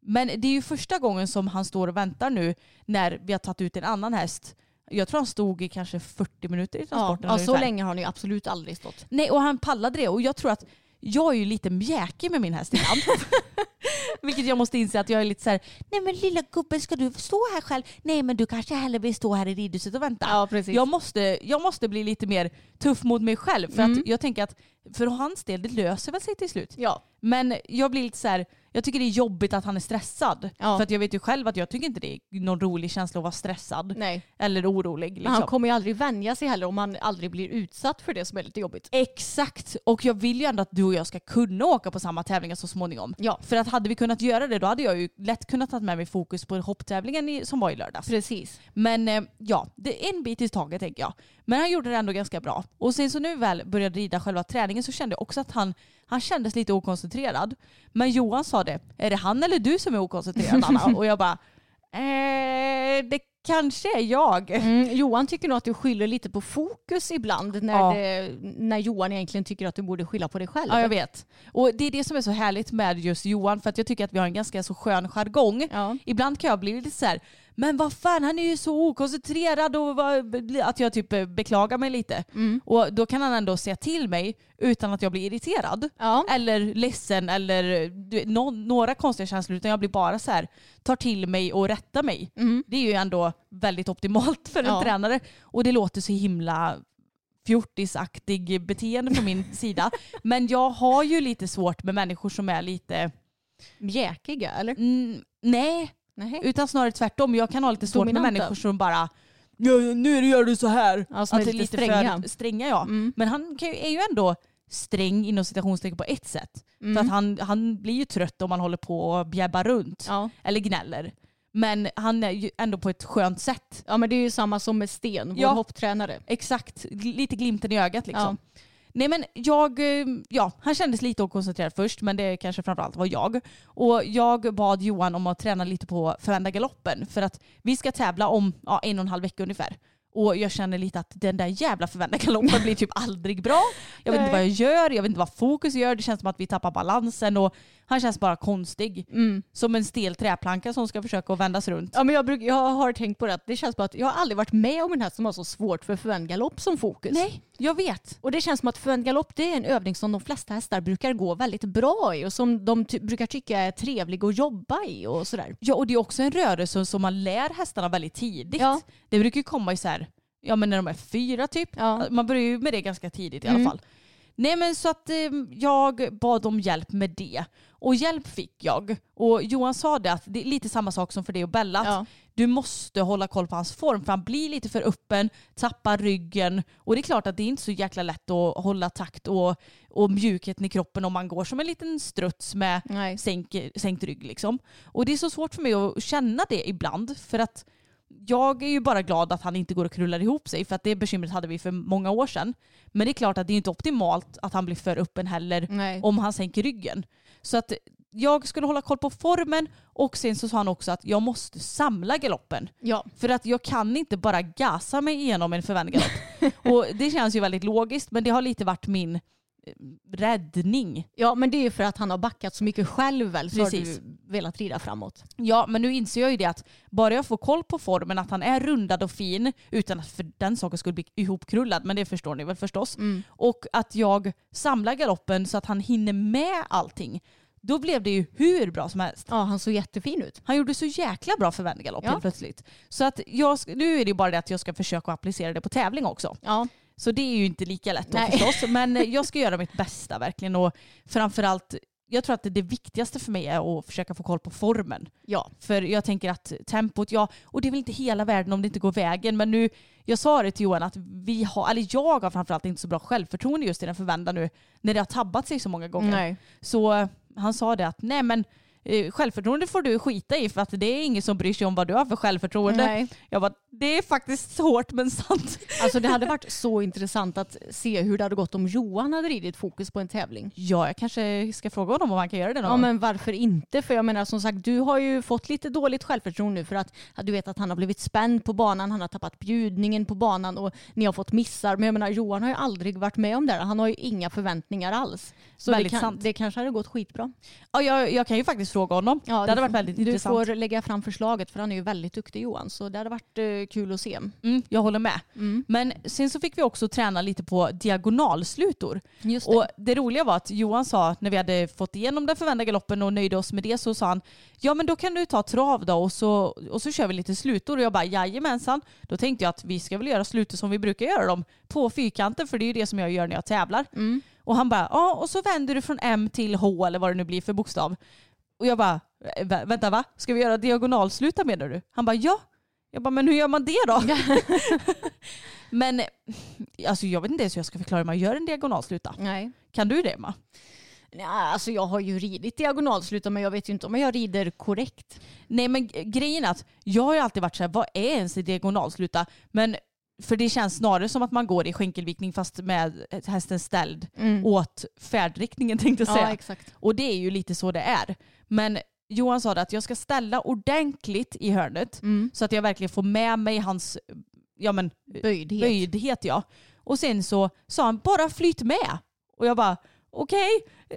Speaker 6: Men det är ju första gången som han står och väntar nu när vi har tagit ut en annan häst. Jag tror han stod i kanske 40 minuter i
Speaker 7: Ja,
Speaker 6: transporten.
Speaker 7: ja, så
Speaker 6: ungefär.
Speaker 7: länge har han ju absolut aldrig stått.
Speaker 6: Nej, och han pallade det. Och jag tror att jag är ju lite mjäkig med min häst ibland. [LAUGHS] Vilket jag måste inse att jag är lite så här, nej men lilla gubben ska du stå här själv? Nej men du kanske hellre vill stå här i ridhuset och vänta.
Speaker 7: Ja, precis.
Speaker 6: Jag måste, jag måste bli lite mer tuff mot mig själv. För att jag tänker att för hans del, det löser väl sig till slut.
Speaker 7: Ja.
Speaker 6: Men jag blir lite så här, jag tycker det är jobbigt att han är stressad.
Speaker 7: Ja.
Speaker 6: För att jag vet ju själv att jag tycker inte det är någon rolig känsla att vara stressad.
Speaker 7: Nej.
Speaker 6: Eller orolig.
Speaker 7: Men
Speaker 6: Liksom.
Speaker 7: han kommer ju aldrig vänja sig heller om han aldrig blir utsatt för det som är lite jobbigt.
Speaker 6: Exakt. Och jag vill ju ändå att du och jag ska kunna åka på samma tävlingar så småningom.
Speaker 7: Ja.
Speaker 6: För att hade vi kunnat göra det då hade jag ju lätt kunnat ta med mig fokus på hopptävlingen i, som var i lördags.
Speaker 7: Precis.
Speaker 6: Men eh, ja, det är en bit i taget tänker jag. Men han gjorde det ändå ganska bra. Och sen så nu väl började rida själva träningen så kände jag också att han, han kändes lite okoncentrerad. Men Johan sa det, är det han eller du som är okoncentrerad Anna? [LAUGHS] Och jag bara, eh, det kanske är jag.
Speaker 7: Mm, Johan tycker nog att du skyller lite på fokus ibland när,
Speaker 6: Ja.
Speaker 7: det, när Johan egentligen tycker att du borde skylla på dig själv.
Speaker 6: Ja, jag vet. Och det är det som är så härligt med just Johan, för att jag tycker att vi har en ganska så skön jargong.
Speaker 7: Ja.
Speaker 6: Ibland kan jag bli lite så här, men vad fan han är ju så okoncentrerad och att jag typ eh, beklagar mig lite.
Speaker 7: Mm.
Speaker 6: Och då kan han ändå säga till mig utan att jag blir irriterad.
Speaker 7: Ja.
Speaker 6: Eller ledsen eller du nå- några konstiga känslor utan jag blir bara så här, tar till mig och rättar mig. Det är ju ändå väldigt optimalt för en
Speaker 7: Mm. Ja.
Speaker 6: tränare. Och det låter så himla fjortisaktig beteende från min sida. [LAUGHS] Men jag har ju lite svårt med människor som är lite,
Speaker 7: Mjäkiga eller?
Speaker 6: mm, nej,
Speaker 7: Nej.
Speaker 6: utan snarare tvärtom. Jag kan ha lite svårt med
Speaker 7: Dominanta.
Speaker 6: människor som bara ja, nu gör du så här.
Speaker 7: Ja, som är
Speaker 6: att det är
Speaker 7: lite stränga.
Speaker 6: för stränga ja.
Speaker 7: Mm.
Speaker 6: Men han kan ju, är ju ändå sträng inom citationstecken på ett sätt.
Speaker 7: Mm.
Speaker 6: För att han, han blir ju trött om man håller på och bjäbbar runt.
Speaker 7: Ja.
Speaker 6: Eller gnäller. Men han är ju ändå på ett skönt sätt.
Speaker 7: ja men det är ju samma som med Sten, vår
Speaker 6: Ja.
Speaker 7: hopptränare.
Speaker 6: Exakt, Gl- lite glimten i ögat liksom. Nej men jag, eh, ja han kändes lite okoncentrerad först men det kanske framförallt var jag. Och jag bad Johan om att träna lite på förvända galoppen för att vi ska tävla om ja, en och en halv vecka ungefär. Och jag känner lite att den där jävla förväntade galoppen blir typ [LAUGHS] aldrig bra. Jag vet inte vad jag gör, jag vet inte vad fokus gör. Det känns som att vi tappar balansen och han känns bara konstig. Som en stel träplanka som ska försöka vändas runt.
Speaker 7: Ja, men jag, bruk, jag har tänkt på det att det känns som att jag har aldrig varit med om en häst som har så svårt för förvänd galopp som fokus.
Speaker 6: Nej, jag vet.
Speaker 7: Och det känns som att förvänd galopp det är en övning som de flesta hästar brukar gå väldigt bra i och som de ty- brukar tycka är trevlig att jobba i och sådär.
Speaker 6: Ja och det är också en rörelse som man lär hästarna väldigt tidigt.
Speaker 7: Ja.
Speaker 6: Det brukar ju komma i så här, ja men när de är fyra typ.
Speaker 7: Ja.
Speaker 6: Man börjar ju med det ganska tidigt i
Speaker 7: Mm.
Speaker 6: alla fall. Nej men så att eh, jag bad om hjälp med det. Och hjälp fick jag. Och Johan sa det att det är lite samma sak som för dig och Bella. Att
Speaker 7: Ja.
Speaker 6: Du måste hålla koll på hans form för han blir lite för öppen, tappar ryggen. Och det är klart att det är inte så jäkla lätt att hålla takt och, och mjukheten i kroppen om man går som en liten struts med
Speaker 7: Nej.
Speaker 6: sänk, sänkt rygg. Liksom. Och det är så svårt för mig att känna det ibland. För att jag är ju bara glad att han inte går och krullar ihop sig. För att det bekymret hade vi för många år sedan. Men det är klart att det är inte optimalt att han blir för öppen heller
Speaker 7: Nej.
Speaker 6: om han sänker ryggen. Så att jag skulle hålla koll på formen och sen så sa han också att jag måste samla galoppen.
Speaker 7: Ja.
Speaker 6: För att jag kan inte bara gasa mig igenom en förvänd galopp. [LAUGHS] och det känns ju väldigt logiskt men det har lite varit min räddning.
Speaker 7: ja, men det är ju för att han har backat så mycket själv väl så
Speaker 6: Precis.
Speaker 7: har du velat rida framåt.
Speaker 6: Ja, men nu inser jag ju det att bara jag får koll på formen, att han är rundad och fin utan att för den saken skulle bli ihopkrullad, men det förstår ni väl förstås. Och att jag samlar galoppen så att han hinner med allting. Då blev det ju hur bra som helst.
Speaker 7: Ja, han såg jättefin ut.
Speaker 6: Han gjorde så jäkla bra förvänd galopp
Speaker 7: Ja.
Speaker 6: plötsligt. Så att jag, nu är det ju bara det att jag ska försöka applicera det på tävling också.
Speaker 7: Ja.
Speaker 6: Så det är ju inte lika lätt då
Speaker 7: Nej.
Speaker 6: förstås. [LAUGHS] Men jag ska göra mitt bästa verkligen. Och framförallt, jag tror att det, det viktigaste för mig är att försöka få koll på formen.
Speaker 7: Ja.
Speaker 6: För jag tänker att tempot, ja, och det är väl inte hela världen om det inte går vägen. Men nu, jag sa det till Johan att vi har, eller jag har framförallt inte så bra självförtroende just i den förvända nu. När det har tabbat sig så många gånger.
Speaker 7: Nej.
Speaker 6: Så han sa det att nej men självförtroende får du skita i för att det är ingen som bryr sig om vad du har för självförtroende.
Speaker 7: Nej.
Speaker 6: Jag bara, det är faktiskt hårt men sant.
Speaker 7: Alltså det hade [LAUGHS] varit så intressant att se hur det hade gått om Johan hade ridit fokus på en tävling.
Speaker 6: Ja, jag kanske ska fråga honom om han kan göra det någon
Speaker 7: Ja men varför inte? För jag menar som sagt du har ju fått lite dåligt självförtroende nu för att du vet att han har blivit spänd på banan, han har tappat bjudningen på banan och ni har fått missar. Men jag menar Johan har ju aldrig varit med om det här. Han har ju inga förväntningar alls. Så det,
Speaker 6: Väldigt
Speaker 7: kan,
Speaker 6: sant.
Speaker 7: det kanske hade gått skitbra.
Speaker 6: Ja, jag, jag kan ju faktiskt fråga honom.
Speaker 7: Ja,
Speaker 6: det
Speaker 7: du
Speaker 6: hade varit väldigt
Speaker 7: du
Speaker 6: intressant.
Speaker 7: får lägga fram förslaget för han är ju väldigt duktig Johan. Så det hade varit eh, kul att se.
Speaker 6: Mm, jag håller med.
Speaker 7: Mm.
Speaker 6: Men sen så fick vi också träna lite på diagonalslutor.
Speaker 7: Just det.
Speaker 6: Och det roliga var att Johan sa, när vi hade fått igenom den förvända galoppen och nöjde oss med det, så sa han ja men då kan du ta trav då och så, och så kör vi lite slutor. Och jag bara jajamensan. Då tänkte jag att vi ska väl göra slutor som vi brukar göra dem, på fyrkanten för det är ju det som jag gör när jag tävlar.
Speaker 7: Mm.
Speaker 6: Och han bara ja och så vänder du från M till H eller vad det nu blir för bokstav. Och jag bara "Vä- vänta va? Ska vi göra diagonalsluta menar du? Han bara ja. Jag bara men hur gör man det då? [LAUGHS] men alltså jag vet inte ens hur jag ska förklara hur man gör en diagonalsluta.
Speaker 7: Nej.
Speaker 6: Kan du det Ma?
Speaker 7: Ja, alltså jag har ju ridit diagonalsluta men jag vet ju inte om jag rider korrekt.
Speaker 6: Nej men grejen är att jag har ju alltid varit så här, vad är ens en diagonalsluta? Men för det känns snarare som att man går i skänkelvikning fast med hästen ställd åt färdriktningen tänkte jag säga.
Speaker 7: Mm. Ja exakt.
Speaker 6: Och det är ju lite så det är. Men Johan sa det att jag ska ställa ordentligt i hörnet
Speaker 7: Mm.
Speaker 6: så att jag verkligen får med mig hans ja, men,
Speaker 7: Böjdhet.
Speaker 6: böjdhet. Ja. Och sen så sa han bara flyt med. Och jag bara okej.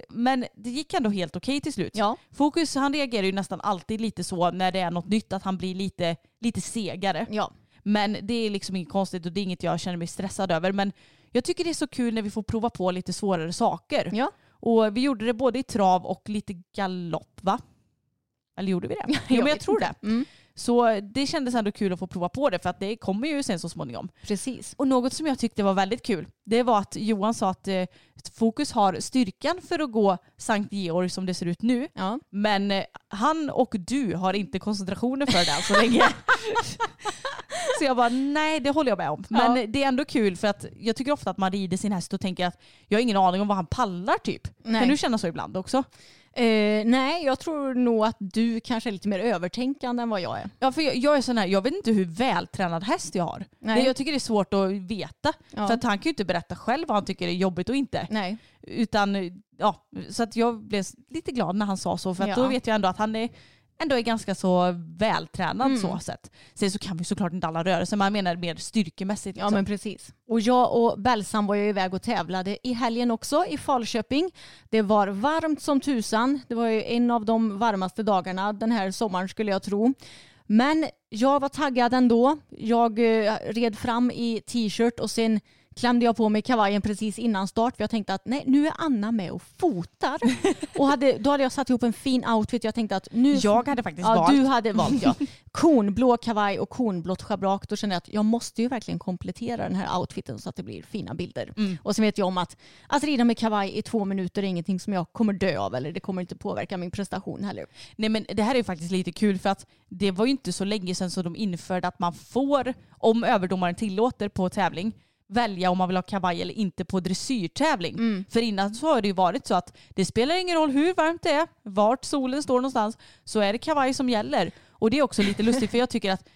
Speaker 6: Men det gick ändå helt okej till slut.
Speaker 7: Ja.
Speaker 6: Fokus han reagerar ju nästan alltid lite så när det är något nytt att han blir lite, lite segare.
Speaker 7: Ja.
Speaker 6: Men det är liksom inget konstigt och det är inget jag känner mig stressad över. Men jag tycker det är så kul när vi får prova på lite svårare saker.
Speaker 7: Ja.
Speaker 6: Och vi gjorde det både i trav och lite galopp va? Eller gjorde vi det? [LAUGHS] jo men jag tror det.
Speaker 7: Mm.
Speaker 6: Så det kändes ändå kul att få prova på det för att det kommer ju sen så småningom.
Speaker 7: Precis.
Speaker 6: Och något som jag tyckte var väldigt kul det var att Johan sa att eh, Fokus har styrkan för att gå Sankt Georg som det ser ut nu.
Speaker 7: Ja.
Speaker 6: Men eh, han och du har inte koncentrationen för det än så länge. [LAUGHS] så jag bara nej det håller jag med om. Men
Speaker 7: Ja.
Speaker 6: det är ändå kul för att jag tycker ofta att man rider sin häst och tänker att jag har ingen aning om vad han pallar typ.
Speaker 7: Nej.
Speaker 6: Kan du känna så ibland också?
Speaker 7: Eh, nej, jag tror nog att du kanske är lite mer övertänkande än vad jag är.
Speaker 6: Ja för jag, jag är sån här, jag vet inte hur vältränad häst jag har.
Speaker 7: Nej.
Speaker 6: Det, jag tycker det är svårt att veta.
Speaker 7: Ja.
Speaker 6: För att han kan ju inte berätta själv vad han tycker är jobbigt och inte.
Speaker 7: Nej.
Speaker 6: Utan, ja, så att jag blev lite glad när han sa så för att
Speaker 7: Ja.
Speaker 6: då vet jag ändå att han är ändå är ganska så vältränad
Speaker 7: Mm.
Speaker 6: så sett. Sen så kan vi såklart inte alla rörelser, man menar mer styrkemässigt.
Speaker 7: Ja
Speaker 6: Liksom.
Speaker 7: men precis. Och jag och Bellsan var ju iväg och tävlade i helgen också i Falköping. Det var varmt som tusan. Det var ju en av de varmaste dagarna den här sommaren skulle jag tro. Men jag var taggad ändå. Jag eh, red fram i t-shirt och sen klämde jag på mig kavajen precis innan start för jag tänkte att nej nu är Anna med och fotar. [LAUGHS] och hade, då hade jag satt ihop en fin outfit. Jag tänkte att nu...
Speaker 6: Jag hade faktiskt
Speaker 7: ja,
Speaker 6: valt.
Speaker 7: Du hade valt ja. [LAUGHS] Kornblå kavaj och kornblått schabrak. Då kände jag att jag måste ju verkligen komplettera den här outfiten så att det blir fina bilder.
Speaker 6: Mm.
Speaker 7: Och sen vet jag om att att rida med kavaj i två minuter är ingenting som jag kommer dö av eller det kommer inte påverka min prestation heller.
Speaker 6: Nej men det här är ju faktiskt lite kul för att det var ju inte så länge sedan som de införde att man får, om överdomaren tillåter på tävling, välja om man vill ha kavaj eller inte på dressyrtävling. För innan så har det ju varit så att det spelar ingen roll hur varmt det är, vart solen står någonstans, så är det kavaj som gäller. Och det är också lite lustigt för jag tycker att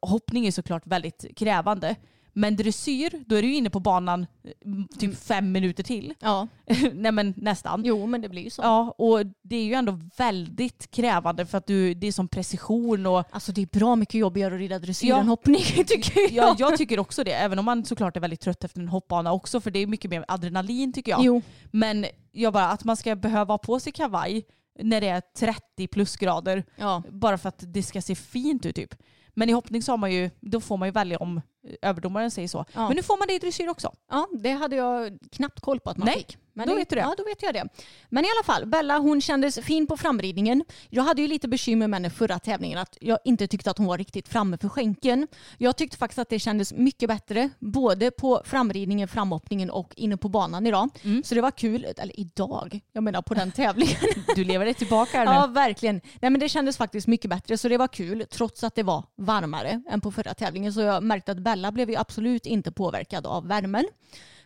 Speaker 6: hoppning är såklart väldigt krävande. Men dressyr, då är du inne på banan mm, typ fem minuter till.
Speaker 7: Ja, [LAUGHS]
Speaker 6: Nej men nästan.
Speaker 7: jo men det blir ju så.
Speaker 6: Ja, och det är ju ändå väldigt krävande för att du, det är som precision och
Speaker 7: Alltså det är bra mycket jobbigare att rida dressyr
Speaker 6: Ja.
Speaker 7: än hoppning [LAUGHS] tycker jag.
Speaker 6: ja, jag tycker också det. Även om man såklart är väldigt trött efter en hoppbana också för det är mycket mer adrenalin tycker jag.
Speaker 7: Jo,
Speaker 6: Men jag bara att man ska behöva ha på sig kavaj när det är 30 plusgrader
Speaker 7: ja.
Speaker 6: bara för att det ska se fint ut typ. Men i hoppning så har man ju, då får man ju välja om överdomaren säger så.
Speaker 7: Ja.
Speaker 6: Men nu får man det i dressyr också.
Speaker 7: Ja, det hade jag knappt koll på att man
Speaker 6: Nej,
Speaker 7: fick. Men
Speaker 6: då
Speaker 7: det,
Speaker 6: vet du det.
Speaker 7: Ja, då vet jag det. Men i alla fall, Bella hon kändes fin på framridningen. Jag hade ju lite bekymmer med henne förra tävlingen att jag inte tyckte att hon var riktigt framme för skänken. Jag tyckte faktiskt att det kändes mycket bättre både på framridningen, framhoppningen och inne på banan idag.
Speaker 6: Mm.
Speaker 7: Så det var kul, eller idag, jag menar på den tävlingen. [LAUGHS]
Speaker 6: Du lever dig tillbaka här nu.
Speaker 7: Ja, verkligen. Nej, men det kändes faktiskt mycket bättre så det var kul trots att det var varmare än på förra tävlingen. Så jag märkte att Bella blev ju absolut inte påverkad av värmen.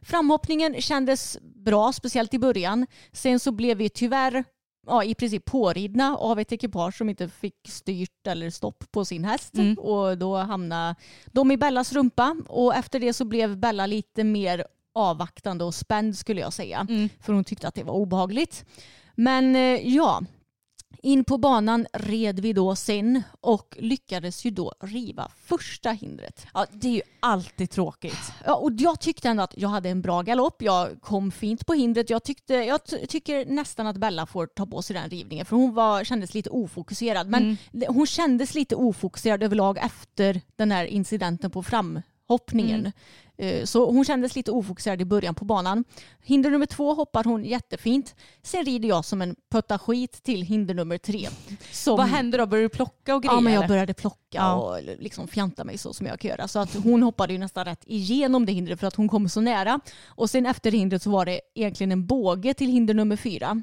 Speaker 7: Framhoppningen kändes bra, speciellt i början. Sen så blev vi tyvärr ja, i princip påridna av ett ekipage som inte fick styrt eller stopp på sin häst.
Speaker 6: Mm.
Speaker 7: Och då hamnade de i Bellas rumpa och efter det så blev Bella lite mer avvaktande och spänd skulle jag säga.
Speaker 6: Mm.
Speaker 7: För hon tyckte att det var obehagligt. Men eh, ja, in på banan red vi då sen och lyckades ju då riva första hindret.
Speaker 6: Ja, det är ju alltid tråkigt.
Speaker 7: Ja, och jag tyckte ändå att jag hade en bra galopp. Jag kom fint på hindret. Jag, tyckte, jag tycker nästan att Bella får ta på sig den rivningen för hon var, kändes lite ofokuserad. Men det- hon kändes lite ofokuserad överlag efter den här incidenten på framhoppningen. Eh, Så hon kändes lite ofokuserad i början på banan. Hinder nummer två hoppar hon jättefint. Sen rider jag som en putta skit till hinder nummer tre. Som,
Speaker 6: Vad händer då? Börjar du plocka och grejer?
Speaker 7: Ja, men jag började plocka
Speaker 6: Ja.
Speaker 7: och liksom fjanta mig så som jag kan göra. Så att hon hoppade ju nästan rätt igenom det hindret för att hon kom så nära. Och sen efter hindret så var det egentligen en båge till hinder nummer fyra.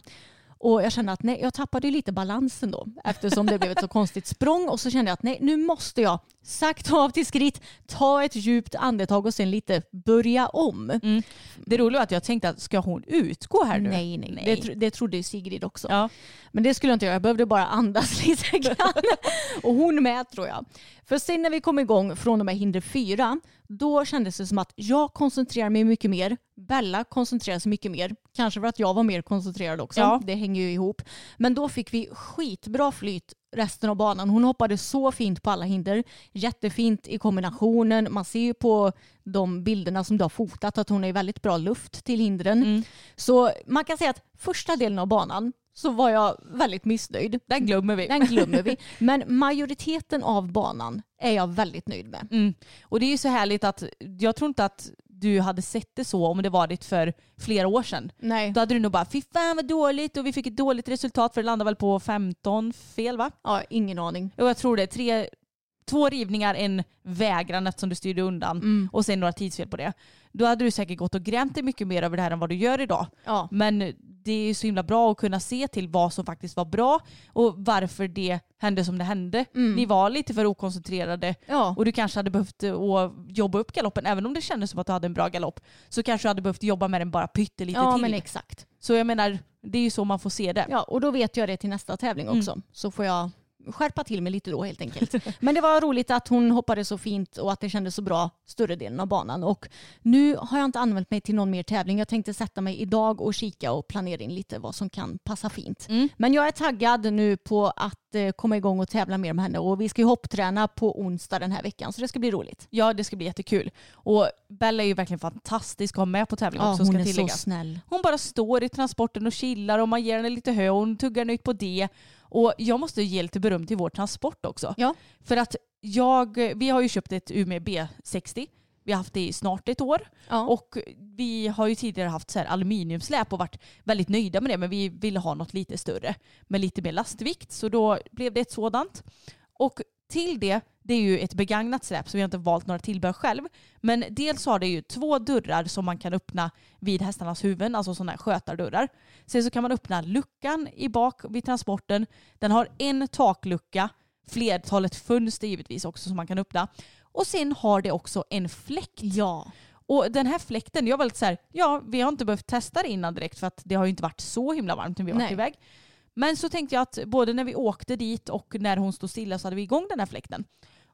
Speaker 7: Och jag kände att nej, jag tappade lite balansen då eftersom det blev ett så konstigt språng och så kände jag att nej, nu måste jag sakta av till skritt, ta ett djupt andetag och sen lite börja om.
Speaker 6: Mm. Det roliga var att jag tänkte att ska hon utgå här nu?
Speaker 7: Nej, nej, Det, tro- det trodde Sigrid också.
Speaker 6: Ja.
Speaker 7: Men det skulle jag inte göra. Jag behövde bara andas [LAUGHS] lite grann. och hon med tror jag. För sen när vi kom igång från och med hinder fyra, då kändes det som att jag koncentrerar mig mycket mer. Bella koncentrerar sig mycket mer. Kanske för att jag var mer koncentrerad också.
Speaker 6: Ja.
Speaker 7: Det hänger ju ihop. Men då fick vi skitbra flyt resten av banan. Hon hoppade så fint på alla hinder. Jättefint i kombinationen. Man ser ju på de bilderna som du har fotat att hon är väldigt bra luft till hindren.
Speaker 6: Mm.
Speaker 7: Så man kan säga att första delen av banan så var jag väldigt missnöjd.
Speaker 6: Den glömmer vi.
Speaker 7: Den glömmer vi. [LAUGHS] Men majoriteten av banan är jag väldigt nöjd med.
Speaker 6: Mm. Och det är ju så härligt att jag tror inte att du hade sett det så om det varit för flera år sedan.
Speaker 7: Nej.
Speaker 6: Då hade du nog bara fy fan vad dåligt och vi fick ett dåligt resultat för det landade väl på 15 fel va?
Speaker 7: Ja, ingen aning.
Speaker 6: Och jag tror det. Tre, två rivningar, en vägran som du styrde undan
Speaker 7: Mm.
Speaker 6: och sen några tidsfel på det. Då hade du säkert gått och grämt dig mycket mer över det här än vad du gör idag.
Speaker 7: Ja.
Speaker 6: Men det är så himla bra att kunna se till vad som faktiskt var bra och varför det hände som det hände. Ni var lite för okoncentrerade
Speaker 7: Ja.
Speaker 6: och du kanske hade behövt eh, att jobba upp galoppen. Även om det kändes som att du hade en bra galopp så kanske du hade behövt jobba med den bara pyttelite
Speaker 7: ja,
Speaker 6: till.
Speaker 7: men exakt.
Speaker 6: så jag menar, det är ju så man får se det.
Speaker 7: Ja, och då vet jag det till nästa tävling
Speaker 6: Mm.
Speaker 7: också. Så får jag skärpa till mig lite då helt enkelt. [LAUGHS] Men det var roligt att hon hoppade så fint och att det kändes så bra större delen av banan. Och nu har jag inte använt mig till någon mer tävling. Jag tänkte sätta mig idag och kika och planera in lite vad som kan passa fint.
Speaker 6: Mm.
Speaker 7: Men jag är taggad nu på att eh, komma igång och tävla mer med henne och vi ska ju hoppträna på onsdag den här veckan så det ska bli roligt.
Speaker 6: Ja, det ska bli jättekul. Och Bella är ju verkligen fantastisk att ha med på tävling
Speaker 7: Ja,
Speaker 6: också,
Speaker 7: hon
Speaker 6: ska
Speaker 7: är så
Speaker 6: tilläggas.
Speaker 7: snäll.
Speaker 6: Hon bara står i transporten och chillar och man ger henne lite hö och hon tuggar nytt på det. Och jag måste ge lite beröm till vår transport också.
Speaker 7: Ja.
Speaker 6: För att jag, vi har ju köpt ett Umeå B60. Vi har haft det i snart ett år.
Speaker 7: Ja.
Speaker 6: Och vi har ju tidigare haft så här aluminiumsläp och varit väldigt nöjda med det. Men vi ville ha något lite större med lite mer lastvikt. Så då blev det ett sådant. Och till det, det är ju ett begagnat släp så vi har inte valt några tillbehör själv. Men dels har det ju två dörrar som man kan öppna vid hästarnas huvuden, alltså sådana här skötardörrar. Sen så kan man öppna luckan i bak vid transporten. Den har en taklucka, flertalet fönster givetvis också som man kan öppna. Och sen har det också en fläkt.
Speaker 7: Ja.
Speaker 6: Och den här fläkten, jag var lite så här, ja vi har inte behövt testa det innan direkt för att det har ju inte varit så himla varmt när vi har varit iväg. Men så tänkte jag att både när vi åkte dit och när hon stod stilla så hade vi igång den här fläkten.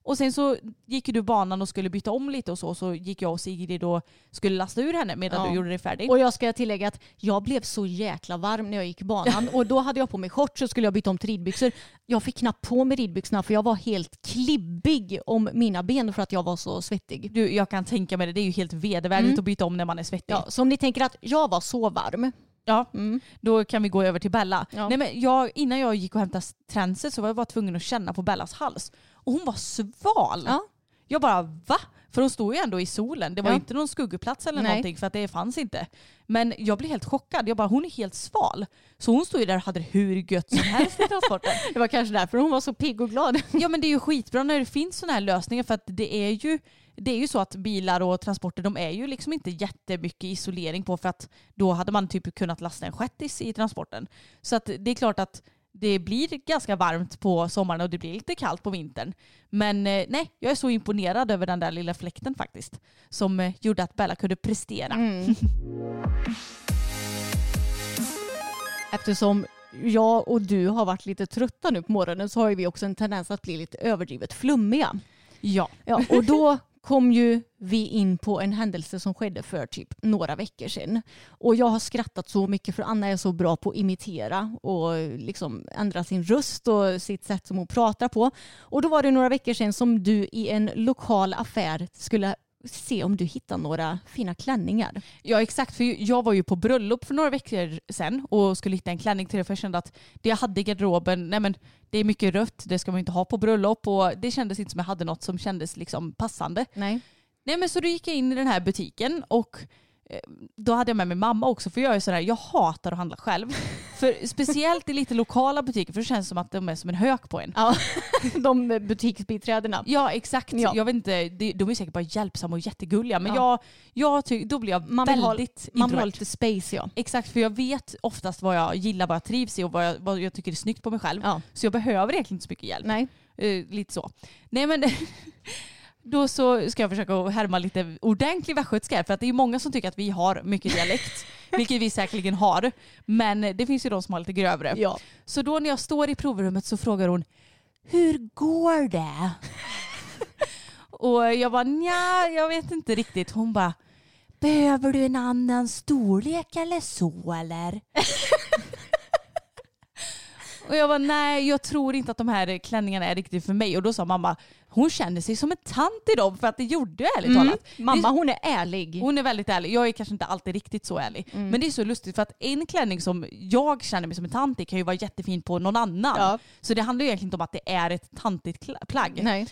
Speaker 6: Och sen så gick du banan och skulle byta om lite och så, så gick jag och Sigrid och skulle lasta ur henne medan
Speaker 7: Ja.
Speaker 6: du gjorde dig färdig.
Speaker 7: Och jag ska tillägga att jag blev så jäkla varm när jag gick banan [LAUGHS] och då hade jag på mig shorts så skulle jag byta om till ridbyxor. Jag fick knappt på mig ridbyxorna för jag var helt klibbig om mina ben för att jag var så svettig.
Speaker 6: Du, jag kan tänka mig det, det är ju helt vedervärdigt
Speaker 7: Mm.
Speaker 6: att byta om när man är svettig.
Speaker 7: Ja, så om ni tänker att jag var så varm.
Speaker 6: Ja,
Speaker 7: Mm.
Speaker 6: då kan vi gå över till Bella.
Speaker 7: Ja.
Speaker 6: Nej, men jag, innan jag gick och hämtade tränset så var jag bara tvungen att känna på Bellas hals. Och hon var sval.
Speaker 7: Ja.
Speaker 6: Jag bara va? För hon stod ju ändå i solen. Det var
Speaker 7: Ja.
Speaker 6: inte någon skuggplats eller
Speaker 7: Nej.
Speaker 6: någonting för att det fanns inte. Men jag blev helt chockad. Jag bara hon är helt sval. Så hon stod ju där och hade det hur gött som helst i transporten. [LAUGHS]
Speaker 7: Det var kanske därför hon var så pigg och glad.
Speaker 6: Ja men det är ju skitbra när det finns sådana här lösningar för att det är ju det är ju så att bilar och transporter de är ju liksom inte jättemycket isolering på för att då hade man typ kunnat lasta en shettis i transporten. Så att det är klart att det blir ganska varmt på sommaren och det blir lite kallt på vintern. Men eh, nej, jag är så imponerad över den där lilla fläkten faktiskt. Som eh, gjorde att Bella kunde prestera. [LAUGHS]
Speaker 7: Eftersom jag och du har varit lite trötta nu på morgonen så har vi också en tendens att bli lite överdrivet flummiga.
Speaker 6: Ja.
Speaker 7: Ja, och då [LAUGHS] kom ju vi in på en händelse som skedde för typ några veckor sedan. Och jag har skrattat så mycket för Anna är så bra på att imitera och liksom ändra sin röst och sitt sätt som hon pratar på. Och då var det några veckor sedan som du i en lokal affär skulle se om du hittar några fina klänningar.
Speaker 6: Ja exakt, för jag var ju på bröllop för några veckor sedan och skulle hitta en klänning till det för jag kände att det jag hade i garderoben, nej men det är mycket rött, det ska man inte ha på bröllop och det kändes inte som jag hade något som kändes liksom passande.
Speaker 7: Nej.
Speaker 6: Nej men så då gick jag in i den här butiken och då hade jag med mig mamma också för jag är sådär, jag hatar att handla själv. [LAUGHS] för speciellt i lite lokala butiker för det känns som att de är som en hök på en.
Speaker 7: Ja, [LAUGHS] de butiksbiträdena.
Speaker 6: Ja exakt,
Speaker 7: Ja.
Speaker 6: jag vet inte, de, är säkert bara hjälpsamma och jättegulliga men
Speaker 7: Ja.
Speaker 6: jag, jag ty, då blir jag
Speaker 7: Man vill ha-
Speaker 6: väldigt
Speaker 7: Man vill ha
Speaker 6: introvert.
Speaker 7: lite space ja.
Speaker 6: Exakt, för jag vet oftast vad jag gillar, vad jag trivs i och vad jag, vad jag tycker är snyggt på mig själv.
Speaker 7: ja.
Speaker 6: Så jag behöver egentligen inte så mycket hjälp.
Speaker 7: Nej.
Speaker 6: Eh, lite så. Nej men [LAUGHS] då så ska jag försöka härma lite ordentlig västgötska för att det är många som tycker att vi har mycket dialekt, [LAUGHS] vilket vi säkerligen har. Men det finns ju de som har lite grövre.
Speaker 7: Ja.
Speaker 6: Så då när jag står i provrummet så frågar hon Hur går det? [LAUGHS] och jag bara nja, jag vet inte riktigt. Hon bara Behöver du en annan storlek eller så eller? [LAUGHS] Och jag var nej, jag tror inte att de här klänningarna är riktigt för mig. Och då sa mamma, hon känner sig som en tant i dem för att det gjorde ärligt talat.
Speaker 7: Mamma hon är ärlig.
Speaker 6: Hon är väldigt ärlig. Jag är kanske inte alltid riktigt så ärlig. Men det är så lustigt för att en klänning som jag känner mig som en tant i kan ju vara jättefin på någon annan.
Speaker 7: Ja.
Speaker 6: Så det handlar ju egentligen inte om att det är ett tantigt plagg.
Speaker 7: Nej.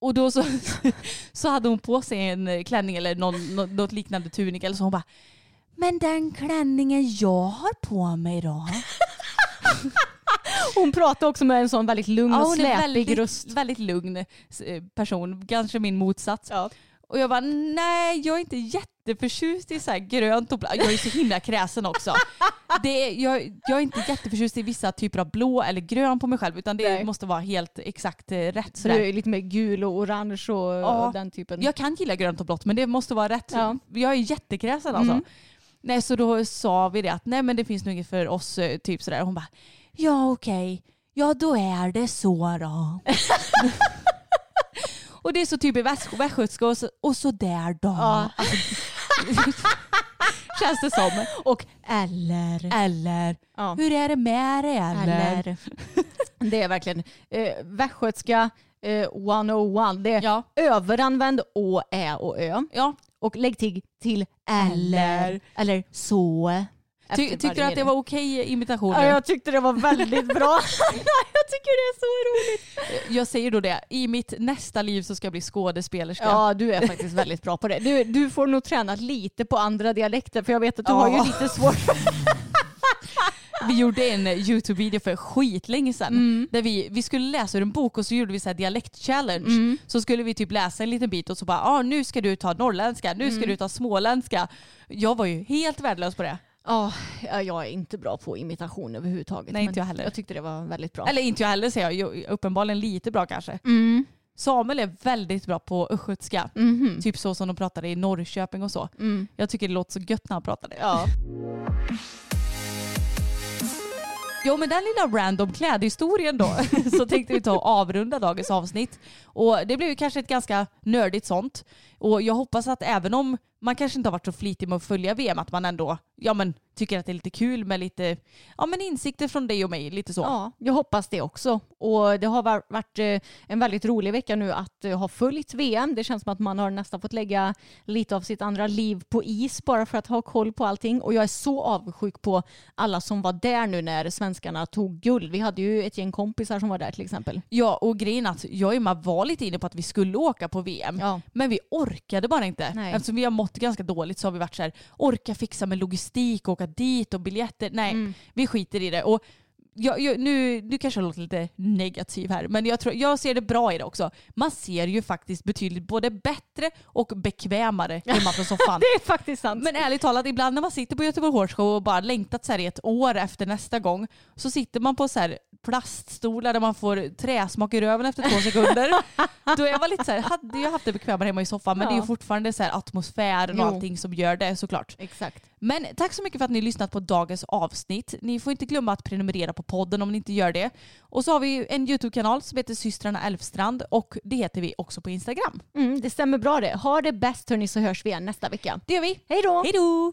Speaker 6: Och då så, [LAUGHS] så hade hon på sig en klänning eller någon, nå- något liknande tunik eller så hon bara Men den klänningen jag har på mig då? [LAUGHS]
Speaker 7: Hon pratar också med en sån väldigt lugn och
Speaker 6: hon är
Speaker 7: släpig
Speaker 6: väldigt,
Speaker 7: röst.
Speaker 6: väldigt lugn eh, person, kanske min motsats.
Speaker 7: Ja.
Speaker 6: Och jag bara nej jag är inte jätteförtjust i så här grönt och blå. Jag är så himla kräsen också. [LAUGHS] Det är, jag, jag är inte jätteförtjust i vissa typer av blå eller grön på mig själv utan det
Speaker 7: Nej.
Speaker 6: måste vara helt exakt eh, rätt.
Speaker 7: Så
Speaker 6: Sådär.
Speaker 7: du är lite mer gul och orange och,
Speaker 6: Ja.
Speaker 7: och den typen.
Speaker 6: Jag kan gilla grönt och blått men det måste vara rätt.
Speaker 7: Ja.
Speaker 6: Jag är jättekräsen alltså.
Speaker 7: Mm.
Speaker 6: Nej, så då sa vi det att nej men det finns nog inget för oss. eh, Typ sådär. Hon bara ja okej. Ja då är det så då. [LAUGHS] och det är så typiskt väst- västgötska och så, och så där då.
Speaker 7: Ja. [LAUGHS]
Speaker 6: Känns det som.
Speaker 7: Och eller.
Speaker 6: Eller,
Speaker 7: Ja.
Speaker 6: hur är det med det eller?
Speaker 7: Eller. [LAUGHS] Det är verkligen eh, västgötska eh, 101. Det är
Speaker 6: Ja.
Speaker 7: överanvänd å, ä och ö.
Speaker 6: Ja.
Speaker 7: Och lägg till, till eller.
Speaker 6: Eller.
Speaker 7: Eller så.
Speaker 6: Ty, tyckte du att det var okej imitation?
Speaker 7: Ja,
Speaker 6: nu?
Speaker 7: jag tyckte det var väldigt bra. [LAUGHS] jag tycker det är så roligt.
Speaker 6: Jag säger då det, i mitt nästa liv så ska jag bli skådespelerska.
Speaker 7: Ja, du är faktiskt väldigt bra på det. Du, du får nog träna lite på andra dialekter för jag vet att du
Speaker 6: Ja.
Speaker 7: har ju lite svårt [LAUGHS]
Speaker 6: Vi gjorde en Youtube-video för skitlänge sedan.
Speaker 7: Mm.
Speaker 6: Där vi, vi skulle läsa ur en bok och så gjorde vi så här dialekt-challenge.
Speaker 7: Mm.
Speaker 6: Så skulle vi typ läsa en liten bit och så bara, ah, nu ska du ta norrländska, nu
Speaker 7: Mm.
Speaker 6: ska du ta småländska. Jag var ju helt värdelös på det.
Speaker 7: Ja, jag är inte bra på imitation överhuvudtaget.
Speaker 6: Nej, inte jag heller.
Speaker 7: Jag tyckte det var väldigt bra.
Speaker 6: Eller inte jag heller säger jag, uppenbarligen lite bra kanske.
Speaker 7: Mm.
Speaker 6: Samuel är väldigt bra på östgötska.
Speaker 7: Mhm.
Speaker 6: Typ så som de pratade i Norrköping och så.
Speaker 7: Mm.
Speaker 6: Jag tycker det låter så gött när han pratade.
Speaker 7: Ja.
Speaker 6: Jo men den lilla random klädhistorien då [LAUGHS] så tänkte vi ta och avrunda dagens avsnitt. Och det blev ju kanske ett ganska nördigt sånt. Och jag hoppas att även om man kanske inte har varit så flitig med att följa VM att man ändå ja, men, tycker att det är lite kul med lite ja, men insikter från dig och mig. Lite så.
Speaker 7: Ja, jag hoppas det också. Och det har var- varit eh, en väldigt rolig vecka nu att eh, ha följt VM. Det känns som att man har nästan fått lägga lite av sitt andra liv på is bara för att ha koll på allting. Och jag är så avundsjuk på alla som var där nu när svenskarna tog guld. Vi hade ju ett gäng kompisar som var där till exempel.
Speaker 6: Ja och grejen att jag och Emma var lite inne på att vi skulle åka på VM.
Speaker 7: Ja.
Speaker 6: Men vi orkade bara inte.
Speaker 7: Nej.
Speaker 6: Eftersom vi har mått ganska dåligt så har vi varit så här, orka fixa med logistik, åka dit och biljetter. Nej,
Speaker 7: Mm.
Speaker 6: vi skiter i det. Och jag, jag, nu, nu kanske jag låter lite negativ här, men jag, tror, jag ser det bra i det också. Man ser ju faktiskt betydligt både bättre och bekvämare hemma från soffan.
Speaker 7: Det är faktiskt sant.
Speaker 6: Men ärligt talat, ibland när man sitter på Göteborg Horse Show och bara längtat så här i ett år efter nästa gång, så sitter man på så här plaststolar där man får träsmak i röven efter två sekunder. [LAUGHS] Då är man lite så här, hade jag haft det bekvämare hemma i soffan, men det är ju
Speaker 7: Ja.
Speaker 6: fortfarande så här atmosfären och
Speaker 7: Jo.
Speaker 6: allting som gör det såklart.
Speaker 7: Exakt.
Speaker 6: Men tack så mycket för att ni lyssnat på dagens avsnitt. Ni får inte glömma att prenumerera på podden om ni inte gör det. Och så har vi en YouTube-kanal som heter Systrarna Elfstrand och det heter vi också på Instagram.
Speaker 7: Mm, det stämmer bra det. Ha det bäst hörni så hörs vi igen nästa vecka.
Speaker 6: Det gör vi.
Speaker 7: Hej då!
Speaker 6: Hej då!